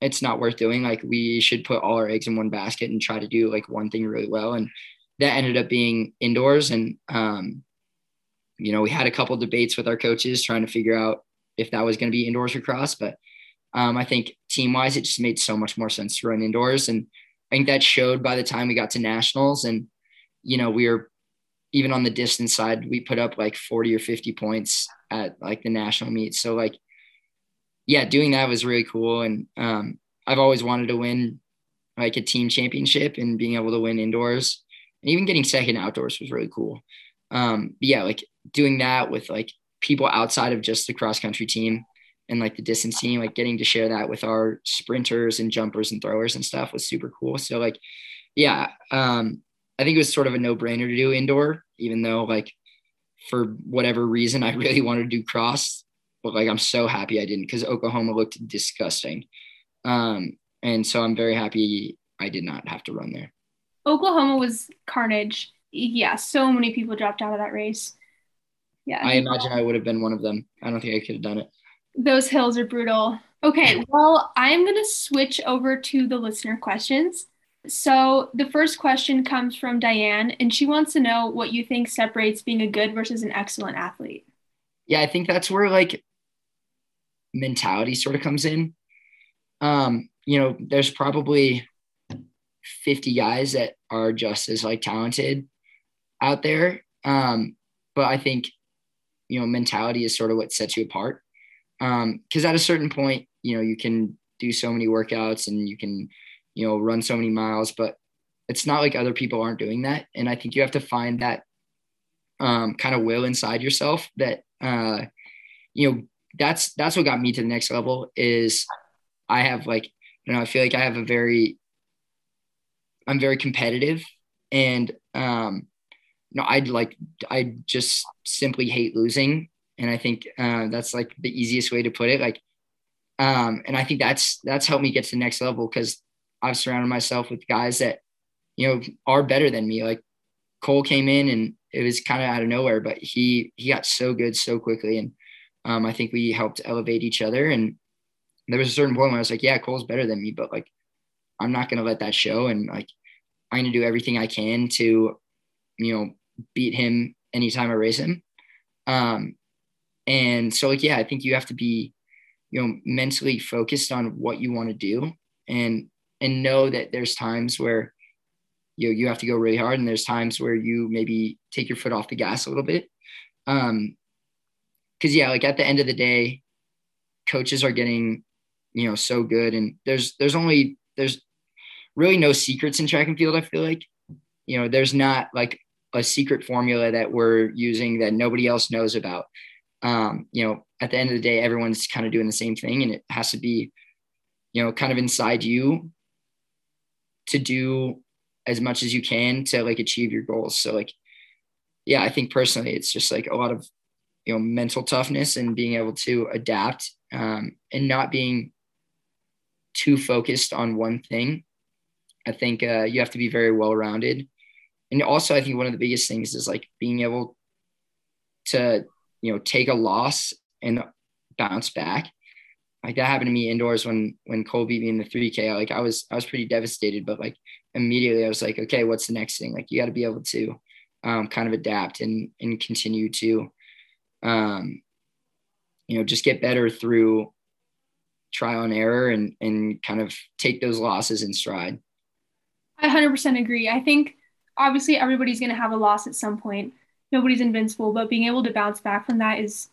it's not worth doing. Like we should put all our eggs in one basket and try to do like one thing really well. And that ended up being indoors. And, um, you know, we had a couple debates with our coaches trying to figure out if that was going to be indoors or cross. But um, I think team wise, it just made so much more sense to run indoors. And I think that showed by the time we got to nationals. And, you know, we were even on the distance side, we put up like 40 or 50 points at like the national meet. So, like, yeah, doing that was really cool. And um, I've always wanted to win like a team championship and being able to win indoors and even getting second outdoors was really cool. Um, yeah, like doing that with like people outside of just the cross country team and like the distance team, like getting to share that with our sprinters and jumpers and throwers and stuff was super cool. So like, yeah, um, I think it was sort of a no brainer to do indoor, even though like for whatever reason I really wanted to do cross, but like I'm so happy I didn't because Oklahoma looked disgusting. Um, and so I'm very happy I did not have to run there. Oklahoma was carnage. Yeah, so many people dropped out of that race. Yeah. I imagine I would have been one of them. I don't think I could have done it. Those hills are brutal. Okay, well, I'm going to switch over to the listener questions. So, the first question comes from Diane, and she wants to know what you think separates being a good versus an excellent athlete. Yeah, I think that's where like mentality sort of comes in. Um, you know, there's probably 50 guys that are just as like talented out there. Um, but I think, you know, mentality is sort of what sets you apart. Um, cause at a certain point, you know, you can do so many workouts and you can, you know, run so many miles, but it's not like other people aren't doing that. And I think you have to find that um, kind of will inside yourself that, uh, you know, that's, that's what got me to the next level is I have like, you know, I feel like I have a very I'm very competitive and um know I'd like I just simply hate losing. And I think uh, that's like the easiest way to put it. Like um and I think that's that's helped me get to the next level because I've surrounded myself with guys that you know are better than me. Like Cole came in and it was kind of out of nowhere but he he got so good so quickly. And um, I think we helped elevate each other. And there was a certain point where I was like yeah Cole's better than me but like I'm not going to let that show. And like, I'm going to do everything I can to, you know, beat him anytime I race him. Um, and so like, yeah, I think you have to be, you know, mentally focused on what you want to do and, and know that there's times where, you know, you have to go really hard and there's times where you maybe take your foot off the gas a little bit. Um, cause yeah, like at the end of the day, coaches are getting, you know, so good and there's, there's only, there's really no secrets in track and field. I feel like, you know, there's not like a secret formula that we're using that nobody else knows about. Um, you know, at the end of the day, everyone's kind of doing the same thing, and it has to be, you know, kind of inside you to do as much as you can to like achieve your goals. So like, yeah, I think personally, it's just like a lot of you know mental toughness and being able to adapt um, and not being too focused on one thing I think uh, you have to be very well rounded. And also, I think one of the biggest things is like being able to, you know, take a loss and bounce back. Like that happened to me indoors when when Cole beat me in the 3K. Like I was I was pretty devastated, but like immediately I was like, okay, what's the next thing? Like you got to be able to um, kind of adapt and and continue to, um, you know, just get better through trial and error and and kind of take those losses in stride. I 100% agree. I think obviously everybody's going to have a loss at some point. Nobody's invincible, but being able to bounce back from that is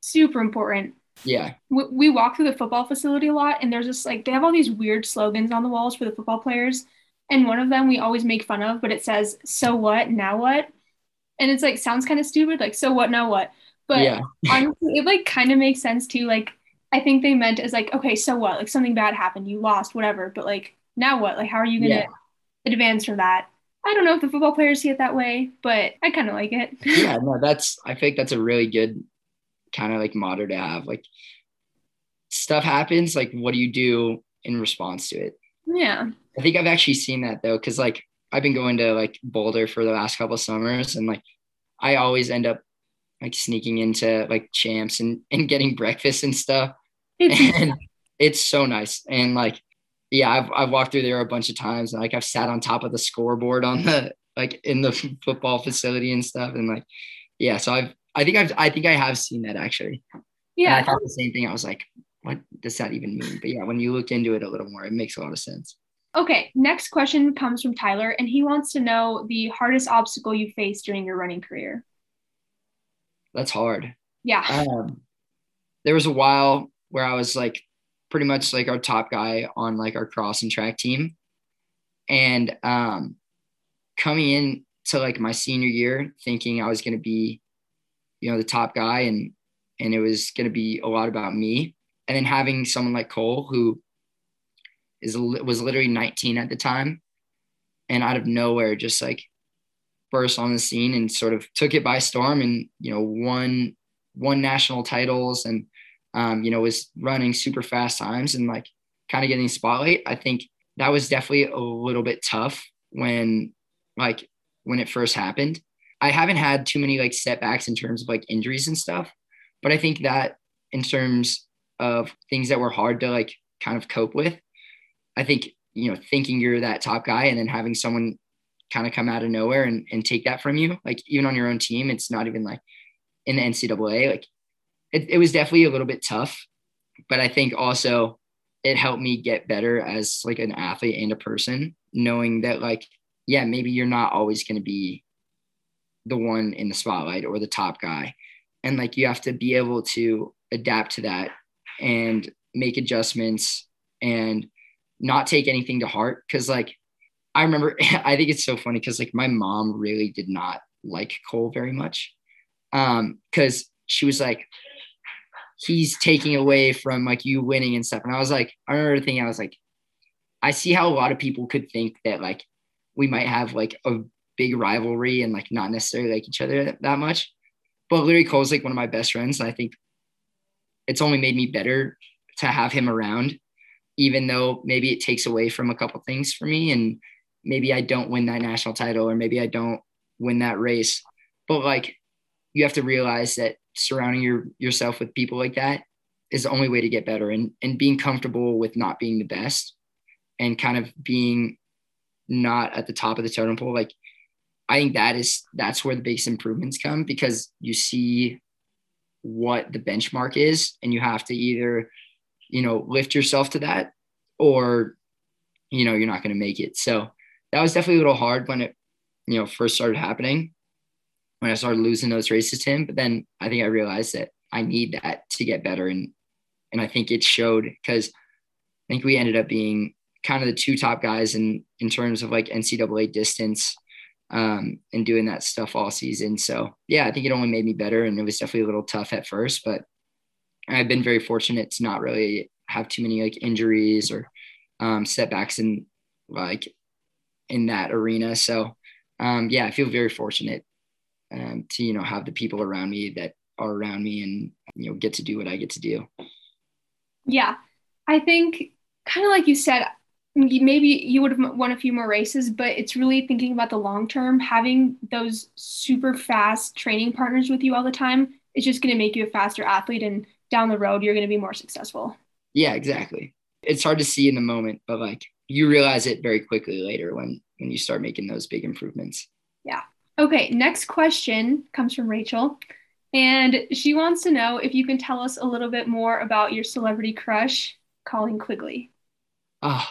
super important. Yeah. We, we walk through the football facility a lot, and there's just like they have all these weird slogans on the walls for the football players. And one of them we always make fun of, but it says, So what? Now what? And it's like, sounds kind of stupid, like, So what? Now what? But yeah. honestly, it like kind of makes sense too. Like, I think they meant as like, okay, so what? Like something bad happened, you lost, whatever. But like, now what? Like, how are you gonna yeah advance from that. I don't know if the football players see it that way, but I kind of like it. yeah, no, that's I think that's a really good kind of like motto to have. Like stuff happens, like what do you do in response to it? Yeah. I think I've actually seen that though, because like I've been going to like Boulder for the last couple summers and like I always end up like sneaking into like champs and, and getting breakfast and stuff. It's- and it's so nice. And like yeah, I've I've walked through there a bunch of times. And, like I've sat on top of the scoreboard on the like in the football facility and stuff. And like, yeah, so I've I think I've I think I have seen that actually. Yeah, and I thought the same thing. I was like, what does that even mean? But yeah, when you look into it a little more, it makes a lot of sense. Okay, next question comes from Tyler, and he wants to know the hardest obstacle you faced during your running career. That's hard. Yeah. Um, there was a while where I was like pretty much like our top guy on like our cross and track team. And um, coming in to like my senior year, thinking I was going to be, you know, the top guy and, and it was going to be a lot about me. and then having someone like Cole who is was literally 19 at the time, and out of nowhere just like burst on the scene and sort of took it by storm, and you know won won national titles and um, you know was running super fast times and like kind of getting spotlight. I think that was definitely a little bit tough when like when it first happened. I haven't had too many like setbacks in terms of like injuries and stuff, but I think that in terms of things that were hard to like kind of cope with, I think you know thinking you're that top guy and then having someone kind of come out of nowhere and, and take that from you, like even on your own team, it's not even like in the NCAA, like it, it was definitely a little bit tough, but I think also it helped me get better as like an athlete and a person, knowing that like, yeah, maybe you're not always going to be the one in the spotlight or the top guy. And like you have to be able to adapt to that and make adjustments and not take anything to heart. Cause like I remember, I think it's so funny because like my mom really did not like Cole very much. Um, because she was like, he's taking away from like you winning and stuff. And I was like, I remember thinking, I was like, I see how a lot of people could think that like we might have like a big rivalry and like not necessarily like each other that much. But Larry Cole's like one of my best friends. And I think it's only made me better to have him around, even though maybe it takes away from a couple things for me. And maybe I don't win that national title or maybe I don't win that race. But like you have to realize that surrounding your yourself with people like that is the only way to get better and and being comfortable with not being the best and kind of being not at the top of the totem pole. Like i think that is that's where the biggest improvements come because you see what the benchmark is and you have to either you know lift yourself to that or you know you're not going to make it. So that was definitely a little hard when it you know first started happening when I started losing those races to him. But then I think I realized that I need that to get better. And and I think it showed because I think we ended up being kind of the two top guys in in terms of like NCAA distance um, and doing that stuff all season. So yeah, I think it only made me better, and it was definitely a little tough at first, but I've been very fortunate to not really have too many like injuries or um, setbacks in like in that arena. So um, yeah, I feel very fortunate um, to you know have the people around me that are around me and you know get to do what I get to do. Yeah, I think kind of like you said, maybe you would have won a few more races, but it's really thinking about the long term. Having those super fast training partners with you all the time is just going to make you a faster athlete, and down the road, you're going to be more successful. Yeah, exactly. It's hard to see in the moment, but like you realize it very quickly later when when you start making those big improvements. Okay, next question comes from Rachel. And she wants to know if you can tell us a little bit more about your celebrity crush, Colleen Quigley. Oh,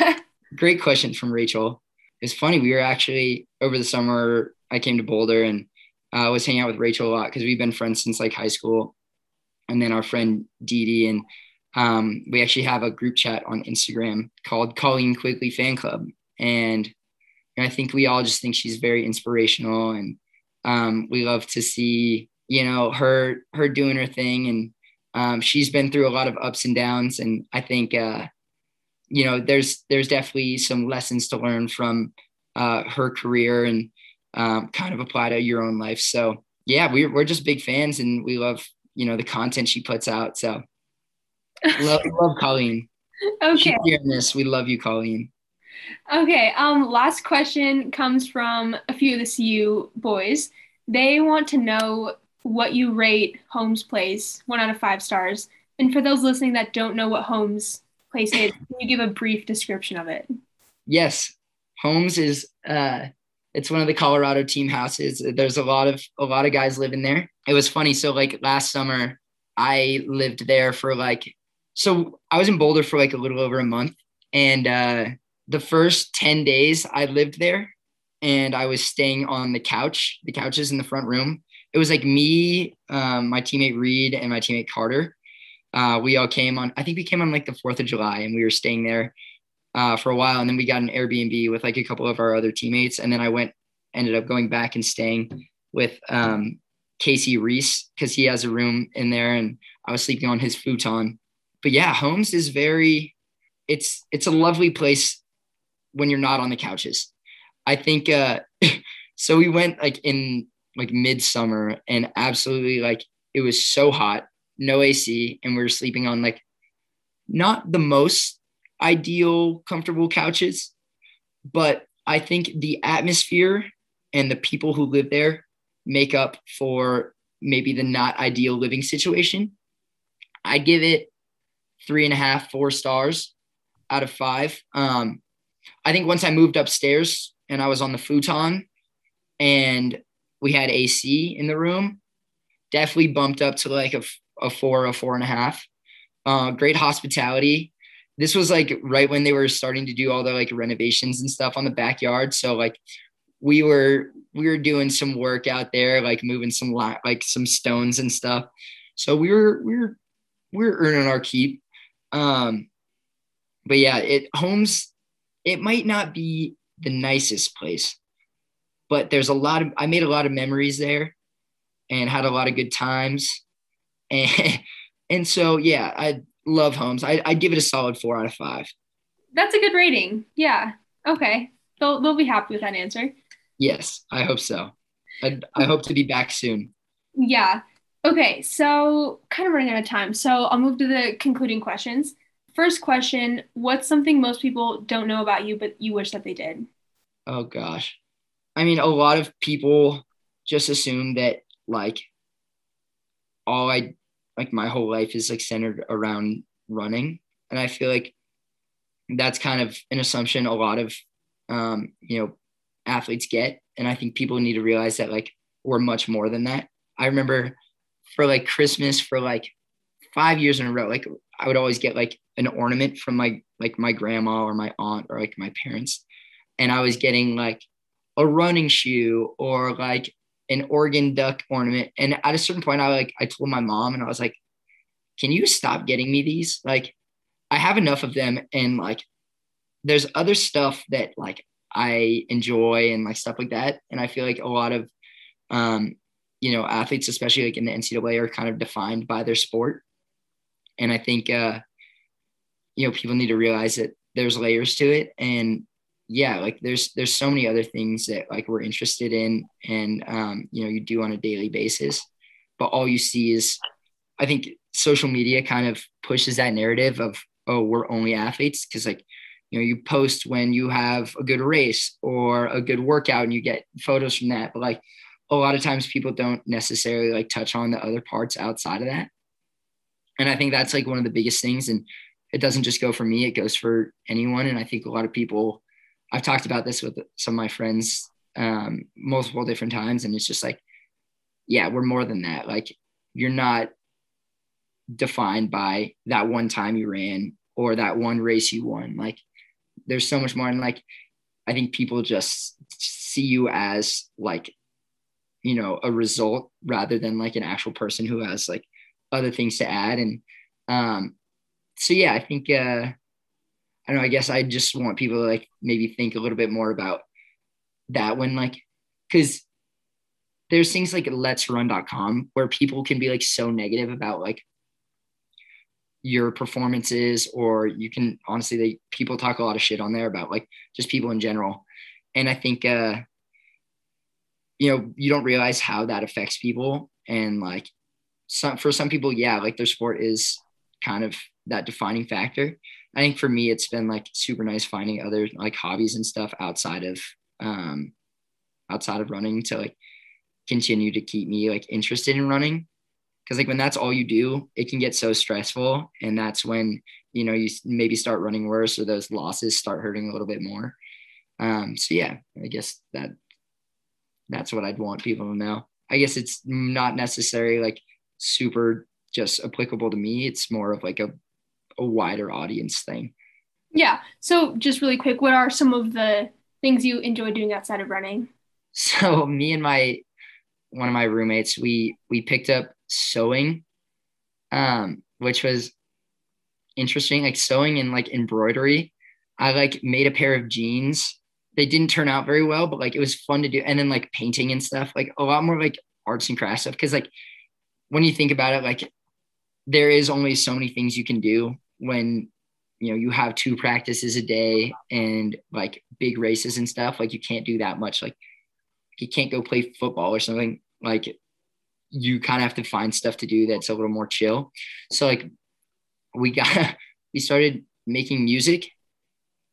great question from Rachel. It's funny. We were actually over the summer, I came to Boulder and I uh, was hanging out with Rachel a lot because we've been friends since like high school. And then our friend Dee Dee, and um, we actually have a group chat on Instagram called Colleen Quigley Fan Club. And and I think we all just think she's very inspirational, and um, we love to see you know her her doing her thing, and um, she's been through a lot of ups and downs, and I think uh, you know there's there's definitely some lessons to learn from uh, her career and um, kind of apply to your own life. So yeah, we're we're just big fans, and we love you know the content she puts out. So love, love Colleen. Okay. this. We love you, Colleen. Okay. Um, last question comes from a few of the CU boys. They want to know what you rate Holmes Place, one out of five stars. And for those listening that don't know what Holmes Place is, can you give a brief description of it? Yes. Holmes is uh it's one of the Colorado team houses. There's a lot of a lot of guys living there. It was funny. So like last summer, I lived there for like so I was in Boulder for like a little over a month, and uh, the first 10 days I lived there and I was staying on the couch, the couches in the front room. It was like me, um, my teammate Reed, and my teammate Carter. Uh, we all came on, I think we came on like the 4th of July and we were staying there uh, for a while. And then we got an Airbnb with like a couple of our other teammates. And then I went, ended up going back and staying with um, Casey Reese because he has a room in there and I was sleeping on his futon. but yeah, Homes is very it's it's a lovely place when you're not on the couches. I think uh so we went like in like midsummer and absolutely like it was so hot, no AC, and we were sleeping on like not the most ideal, comfortable couches, but I think the atmosphere and the people who live there make up for maybe the not ideal living situation. I give it three and a half, four stars out of five. Um, I think once I moved upstairs and I was on the futon and we had AC in the room, definitely bumped up to like a, a four, a four and a half. Uh, great hospitality. This was like right when they were starting to do all the like renovations and stuff on the backyard. So like we were we were doing some work out there, like moving some like some stones and stuff. So we were we were we were earning our keep. Um, but yeah, it homes. It might not be the nicest place, but there's a lot of I made a lot of memories there, and had a lot of good times, and and so yeah, I love homes. I I give it a solid four out of five. That's a good rating. Yeah. Okay. They'll they'll be happy with that answer. Yes, I hope so. I, I hope to be back soon. Yeah. Okay, so kind of running out of time. So I'll move to the concluding questions. First question What's something most people don't know about you, but you wish that they did? Oh, gosh. I mean, a lot of people just assume that, like, all I, like, my whole life is, like, centered around running. And I feel like that's kind of an assumption a lot of, um, you know, athletes get. And I think people need to realize that like we're much more than that. I remember for like Christmas for like five years in a row, like I would always get like an ornament from my like my grandma or my aunt or like my parents. And I was getting like a running shoe or like an Oregon duck ornament. And at a certain point, I like I told my mom and I was like, can you stop getting me these? Like I have enough of them and like there's other stuff that like I enjoy and like stuff like that. And I feel like a lot of, um, you know, athletes, especially like in the NCAA, are kind of defined by their sport. And I think, uh, you know, people need to realize that there's layers to it. And yeah, like there's there's so many other things that like we're interested in, and um, you know, you do on a daily basis. But all you see is, I think, social media kind of pushes that narrative of oh, we're only athletes because like you know you post when you have a good race or a good workout and you get photos from that but like a lot of times people don't necessarily like touch on the other parts outside of that and i think that's like one of the biggest things and it doesn't just go for me it goes for anyone and i think a lot of people i've talked about this with some of my friends um, multiple different times and it's just like yeah we're more than that like you're not defined by that one time you ran or that one race you won like there's so much more and like i think people just see you as like you know a result rather than like an actual person who has like other things to add. And um so yeah i think uh i don't know i guess i just want people to like maybe think a little bit more about that when like because there's things like LetsRun.com where people can be like so negative about like your performances or you can honestly they people talk a lot of shit on there about like just people in general. And i think uh you know you don't realize how that affects people and like some for some people yeah like their sport is kind of that defining factor. I think for me it's been like super nice finding other like hobbies and stuff outside of um outside of running to like continue to keep me like interested in running. Because like when that's all you do it can get so stressful and that's when you know you maybe start running worse or those losses start hurting a little bit more. Um so yeah i guess that that's what i'd want people to know. I guess it's not necessary like super just applicable to me it's more of like a, a wider audience thing yeah so just really quick what are some of the things you enjoy doing outside of running so me and my one of my roommates we we picked up sewing, um, which was interesting, like sewing and like embroidery. I like made a pair of jeans. They didn't turn out very well, but like it was fun to do. And then like painting and stuff, like a lot more like arts and crafts stuff. Cause like when you think about it, like there is only so many things you can do when you know you have two practices a day and like big races and stuff like you can't do that much. Like you can't go play football or something. Like you kind of have to find stuff to do that's a little more chill. So like we got we started making music.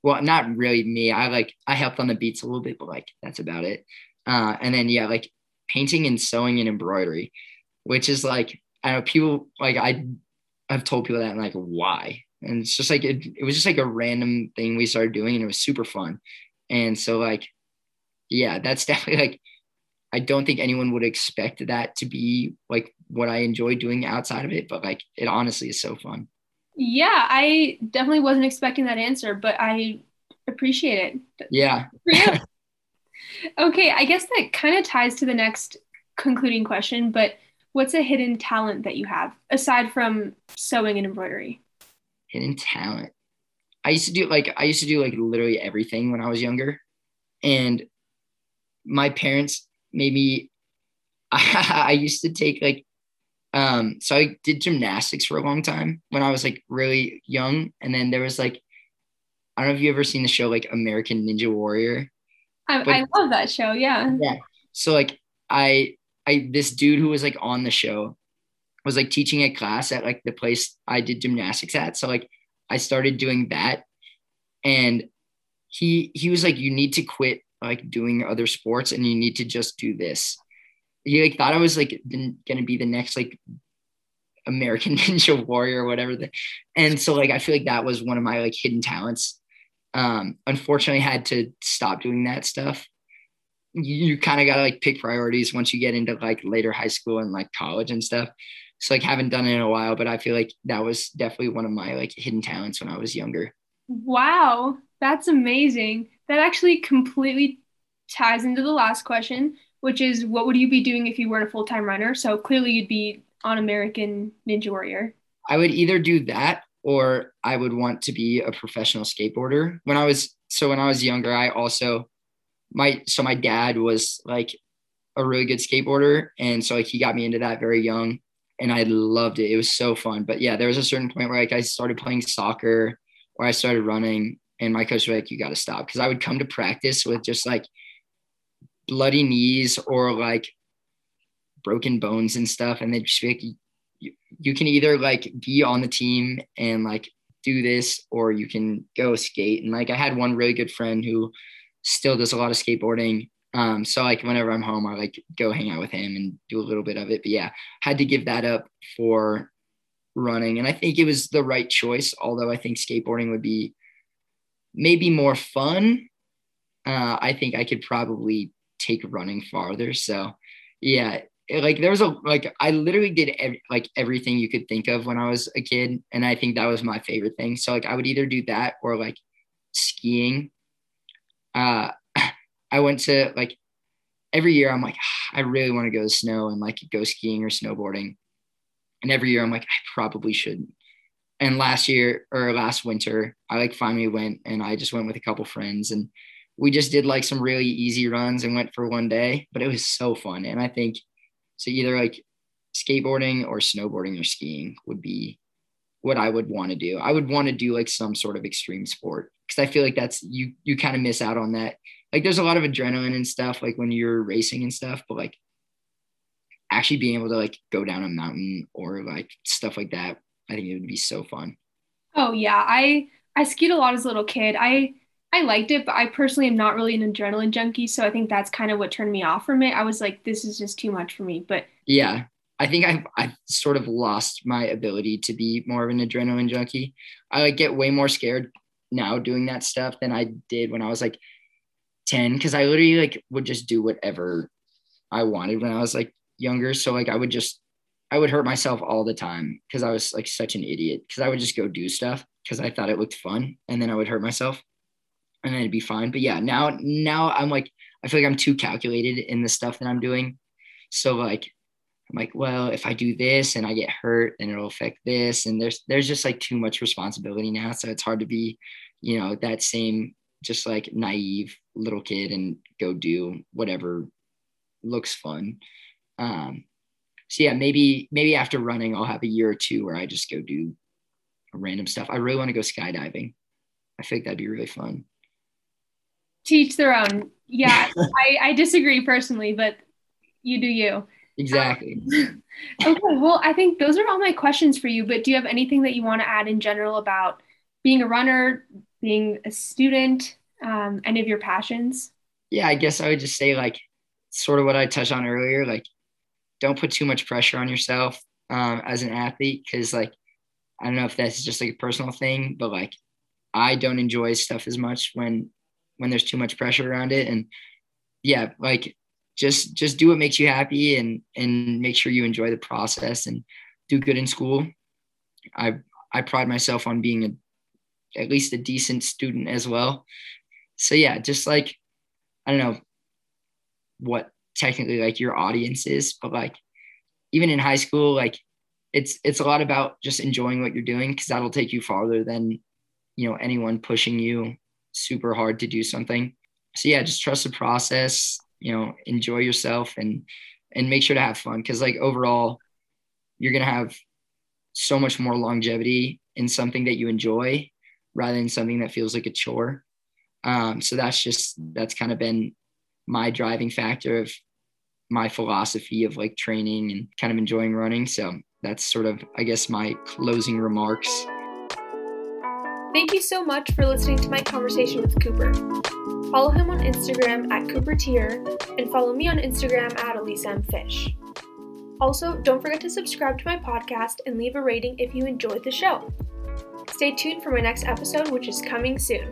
Well not really me. I like i helped on the beats a little bit but like that's about it. Uh, and then yeah like painting and sewing and embroidery which is like i know people like i i've told people that and like why? And it's just like it, it was just like a random thing we started doing and it was super fun. And so like yeah that's definitely like i don't think anyone would expect that to be like what i enjoy doing outside of it but like it honestly is so fun. Yeah i definitely wasn't expecting that answer but i appreciate it. Yeah. Okay i guess that kind of ties to the next concluding question but what's a hidden talent that you have aside from sewing and embroidery hidden talent. I used to do like I used to do like literally everything when I was younger, and my parents made me. I, I used to take like, um, so I did gymnastics for a long time when I was like really young, and then there was like, I don't know if you ever seen the show like American Ninja Warrior. I, but, I love that show. Yeah. Yeah. So like I I this dude who was like on the show was like teaching a class at like the place I did gymnastics at. So like I started doing that and he he was like you need to quit like doing other sports and you need to just do this. He like thought I was like gonna be the next like American Ninja Warrior or whatever. The, and so like I feel like that was one of my like hidden talents. Um, unfortunately, had to stop doing that stuff. You, you kind of gotta like pick priorities once you get into like later high school and like college and stuff. So like haven't done it in a while but i feel like that was definitely one of my like hidden talents when i was younger. Wow that's amazing. That actually completely ties into the last question which is what would you be doing if you weren't a full-time runner? So clearly you'd be on american ninja warrior. I would either do that or i would want to be a professional skateboarder. When i was so when i was younger i also my so my dad was like a really good skateboarder and so like he got me into that very young and I loved it. It was so fun. But yeah, there was a certain point where like I started playing soccer or I started running and my coach was like, you got to stop. Cause I would come to practice with just like bloody knees or like broken bones and stuff. And they'd just be like, you, you can either like be on the team and like do this or you can go skate. And like I had one really good friend who still does a lot of skateboarding um, so like whenever I'm home, I like go hang out with him and do a little bit of it. But yeah, had to give that up for running. And I think it was the right choice, although I think skateboarding would be maybe more fun. Uh, I think I could probably take running farther. So yeah, like there was a like I literally did ev- like everything you could think of when I was a kid, and I think that was my favorite thing. So like I would either do that or like skiing. Uh, I went to like every year I'm like, I really want to go to snow and like go skiing or snowboarding. And every year I'm like, I probably shouldn't. And last year or last winter, I like finally went and I just went with a couple friends and we just did like some really easy runs and went for one day, but it was so fun. And I think so either like skateboarding or snowboarding or skiing would be what I would want to do. I would want to do like some sort of extreme sport because I feel like that's you you kind of miss out on that like there's a lot of adrenaline and stuff like when you're racing and stuff, but like actually being able to like go down a mountain or like stuff like that, I think it would be so fun. Oh yeah, I I skied a lot as a little kid. I I liked it, but I personally am not really an adrenaline junkie, so I think that's kind of what turned me off from it. I was like, this is just too much for me. But yeah, I think I've I've sort of lost my ability to be more of an adrenaline junkie. I like get way more scared now doing that stuff than I did when I was like 10 because I literally like would just do whatever I wanted when I was like younger. So like I would just I would hurt myself all the time because I was like such an idiot because I would just go do stuff because I thought it looked fun and then I would hurt myself and then it'd be fine. But yeah, now now I'm like I feel like I'm too calculated in the stuff that I'm doing. So like I'm like, well, if I do this and I get hurt, then it'll affect this. And there's there's just like too much responsibility now. So it's hard to be, you know, that same just like naive little kid and go do whatever looks fun. Um, so yeah, maybe maybe after running, I'll have a year or two where I just go do random stuff. I really want to go skydiving. I think that'd be really fun. Teach their own. Yeah, I, I disagree personally, but you do you. Exactly. okay, well, I think those are all my questions for you. But do you have anything that you want to add in general about being a runner, being a student, um, any of your passions? Yeah, I guess I would just say like sort of what I touched on earlier. Like, don't put too much pressure on yourself um, as an athlete because like I don't know if that's just like a personal thing, but like I don't enjoy stuff as much when when there's too much pressure around it. And yeah, like just just do what makes you happy and and make sure you enjoy the process and do good in school. I I pride myself on being a at least a decent student as well. So yeah, just like I don't know what technically like your audience is, but like even in high school, like it's it's a lot about just enjoying what you're doing because that'll take you farther than you know anyone pushing you super hard to do something. So yeah, just trust the process you know enjoy yourself and and make sure to have fun. Because like overall you're gonna have so much more longevity in something that you enjoy rather than something that feels like a chore. Um, so that's just that's kind of been my driving factor of my philosophy of like training and kind of enjoying running. So that's sort of i guess my closing remarks. Thank you so much for listening to my conversation with cooper Follow him on Instagram at Cooper Teare and follow me on Instagram at Elise M. Fish. Also, don't forget to subscribe to my podcast and leave a rating if you enjoyed the show. Stay tuned for my next episode, which is coming soon.